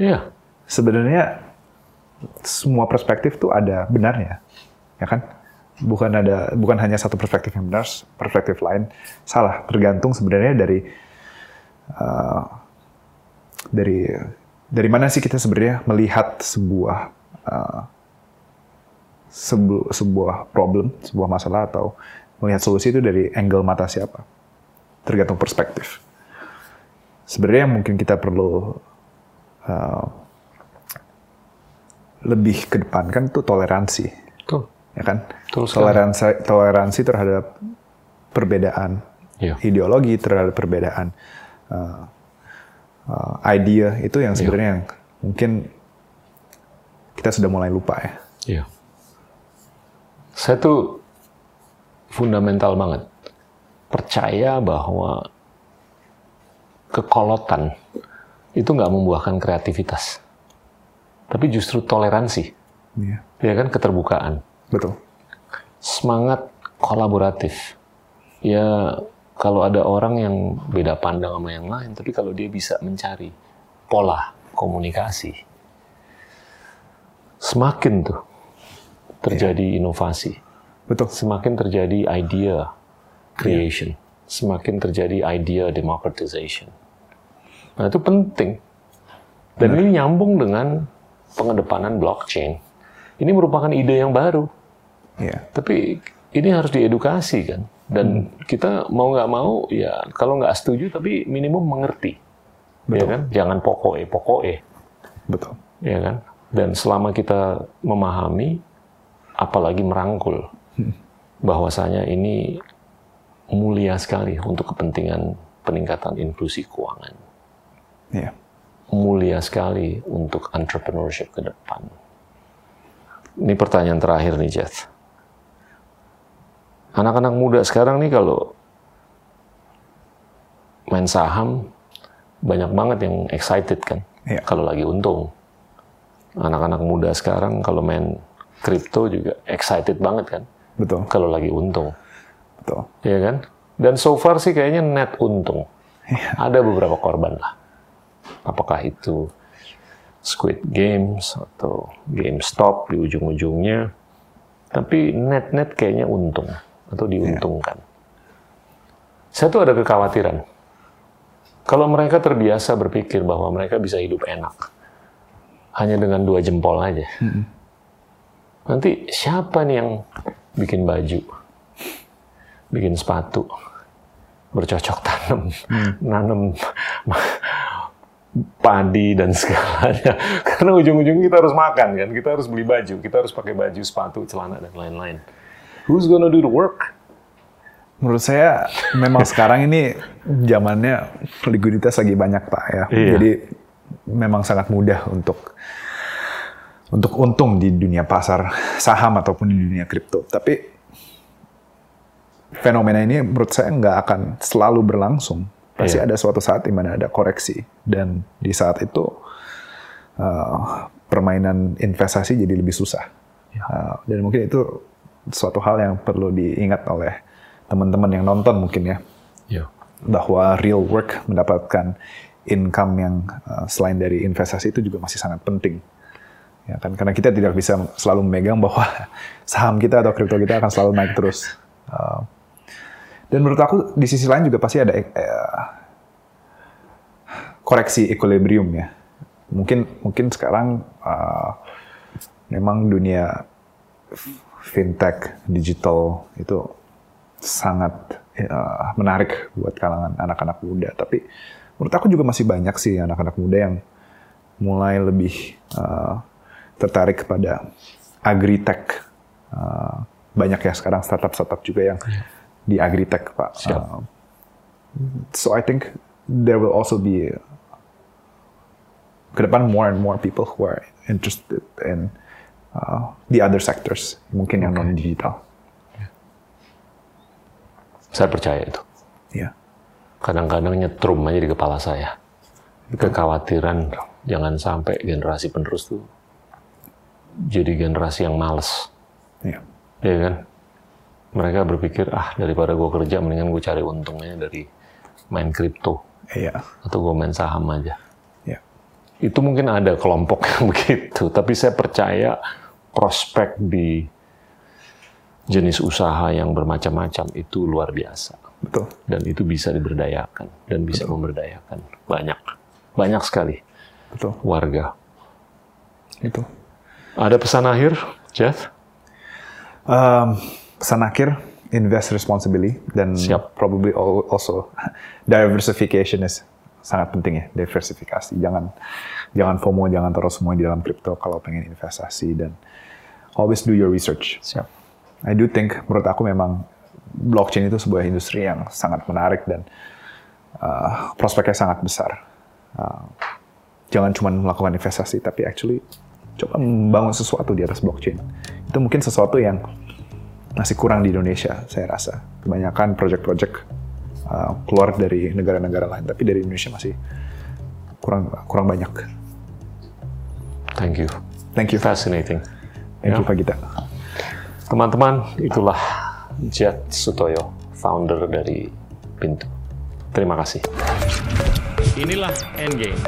B: Iya.
A: sebenarnya semua perspektif tuh ada benarnya, ya kan? Bukan ada, bukan hanya satu perspektif yang benar, perspektif lain salah. Tergantung sebenarnya dari uh, dari dari mana sih kita sebenarnya melihat sebuah uh, sebu- sebuah problem, sebuah masalah atau melihat solusi itu dari angle mata siapa? Tergantung perspektif. Sebenarnya mungkin kita perlu uh, lebih kedepankan tuh toleransi,
B: Tuh.
A: ya kan?
B: Betul sekali.
A: toleransi toleransi terhadap perbedaan
B: Iya.
A: ideologi terhadap perbedaan uh, uh, idea itu yang sebenarnya yang mungkin kita sudah mulai lupa ya.
B: Iya. Saya tuh fundamental banget percaya bahwa kekolotan itu nggak membuahkan kreativitas, tapi justru toleransi,
A: Iya,
B: ya kan? Keterbukaan,
A: betul.
B: semangat kolaboratif. Ya kalau ada orang yang beda pandang sama yang lain, tapi kalau dia bisa mencari pola komunikasi, semakin tuh terjadi inovasi.
A: Betul.
B: semakin terjadi idea creation, semakin terjadi idea democratization. Nah itu penting. Dan ini nyambung dengan pengedepanan blockchain. Ini merupakan ide yang baru,
A: Iya,
B: tapi ini harus diedukasi kan. Dan kita mau nggak mau ya kalau nggak setuju tapi minimum mengerti, ya kan? Jangan pokoknya pokoknya,
A: betul.
B: ya kan? Dan selama kita memahami, apalagi merangkul, bahwasanya ini mulia sekali untuk kepentingan peningkatan inklusi keuangan,
A: Iya,
B: mulia sekali untuk entrepreneurship ke depan. Ini pertanyaan terakhir nih, Jeff. Anak-anak muda sekarang nih kalau main saham banyak banget yang excited kan,
A: Iya.
B: kalau lagi untung. Anak-anak muda sekarang kalau main kripto juga excited banget kan,
A: betul,
B: kalau lagi untung,
A: betul.
B: ya kan? Dan so far sih kayaknya net untung.
A: Iya.
B: Ada beberapa korban lah. Apakah itu Squid Games atau GameStop di ujung-ujungnya. Tapi net-net kayaknya untung atau diuntungkan. Saya tuh ada kekhawatiran. Kalau mereka terbiasa berpikir bahwa mereka bisa hidup enak hanya dengan dua jempol aja. Nanti siapa nih yang bikin baju, bikin sepatu, bercocok tanam, nanam padi dan segalanya. Karena ujung-ujungnya kita harus makan kan, kita harus beli baju, kita harus pakai baju, sepatu, celana dan lain-lain. Who's gonna do the work?
A: Menurut saya memang sekarang ini zamannya likuiditas lagi banyak pak ya.
B: Iya.
A: Jadi memang sangat mudah untuk untuk untung di dunia pasar saham ataupun di dunia kripto. Tapi fenomena ini menurut saya nggak akan selalu berlangsung. Pasti
B: Iya.
A: ada suatu saat di mana ada koreksi dan di saat itu uh, permainan investasi jadi lebih susah. Uh, dan mungkin itu suatu hal yang perlu diingat oleh teman-teman yang nonton mungkin ya
B: Ya.
A: bahwa real work mendapatkan income yang uh, selain dari investasi itu juga masih sangat penting. Ya kan karena kita tidak bisa selalu memegang bahwa saham kita atau kripto kita akan selalu naik terus. Uh, dan menurut aku di sisi lain juga pasti ada eh, koreksi equilibrium ya. Mungkin mungkin sekarang uh, memang dunia fintech digital itu sangat uh, menarik buat kalangan anak-anak muda. Tapi menurut aku juga masih banyak sih anak-anak muda yang mulai lebih uh, tertarik kepada agritech. Uh, banyak ya sekarang startup-startup juga yang di agritech, Pak.
B: Siap.
A: Uh, so I think there will also be ke depan more and more people who are interested in uh, the other sectors, mungkin yang non digital.
B: Saya percaya itu.
A: Iya,
B: Kadang-kadang nyetrum aja di kepala saya. Kekhawatiran jangan sampai generasi penerus tuh jadi generasi yang males.
A: iya,
B: ya kan? Mereka berpikir, ah daripada gue kerja, mendingan gue cari untungnya dari main kripto.
A: iya,
B: Atau gue main saham aja.
A: iya,
B: Itu mungkin ada kelompok yang begitu. Tapi saya percaya prospek di jenis usaha yang bermacam-macam itu luar biasa.
A: betul.
B: Dan itu bisa diberdayakan. Dan bisa memberdayakan. Banyak. Banyak sekali
A: Betul,
B: warga.
A: itu.
B: Ada pesan akhir, Jeff?
A: Um, pesan akhir, invest responsibly dan
B: Siap.
A: probably al- also diversification is sangat penting ya diversifikasi. Jangan jangan FOMO, jangan taruh semua di dalam kripto kalau pengen investasi dan always do your research.
B: Siap.
A: I do think menurut aku memang blockchain itu sebuah industri yang sangat menarik dan uh, prospeknya sangat besar. Uh, jangan cuma melakukan investasi tapi actually coba membangun sesuatu di atas blockchain. Itu mungkin sesuatu yang masih kurang di Indonesia, saya rasa. Kebanyakan project-project uh, keluar dari negara-negara lain, tapi dari Indonesia masih kurang kurang banyak.
B: Thank you.
A: Thank you.
B: Fascinating.
A: Thank you
B: Ya.
A: Pak Gita.
B: Teman-teman, itulah Jet Sutoyo, founder dari Pintu. Terima kasih.
C: Inilah Endgame.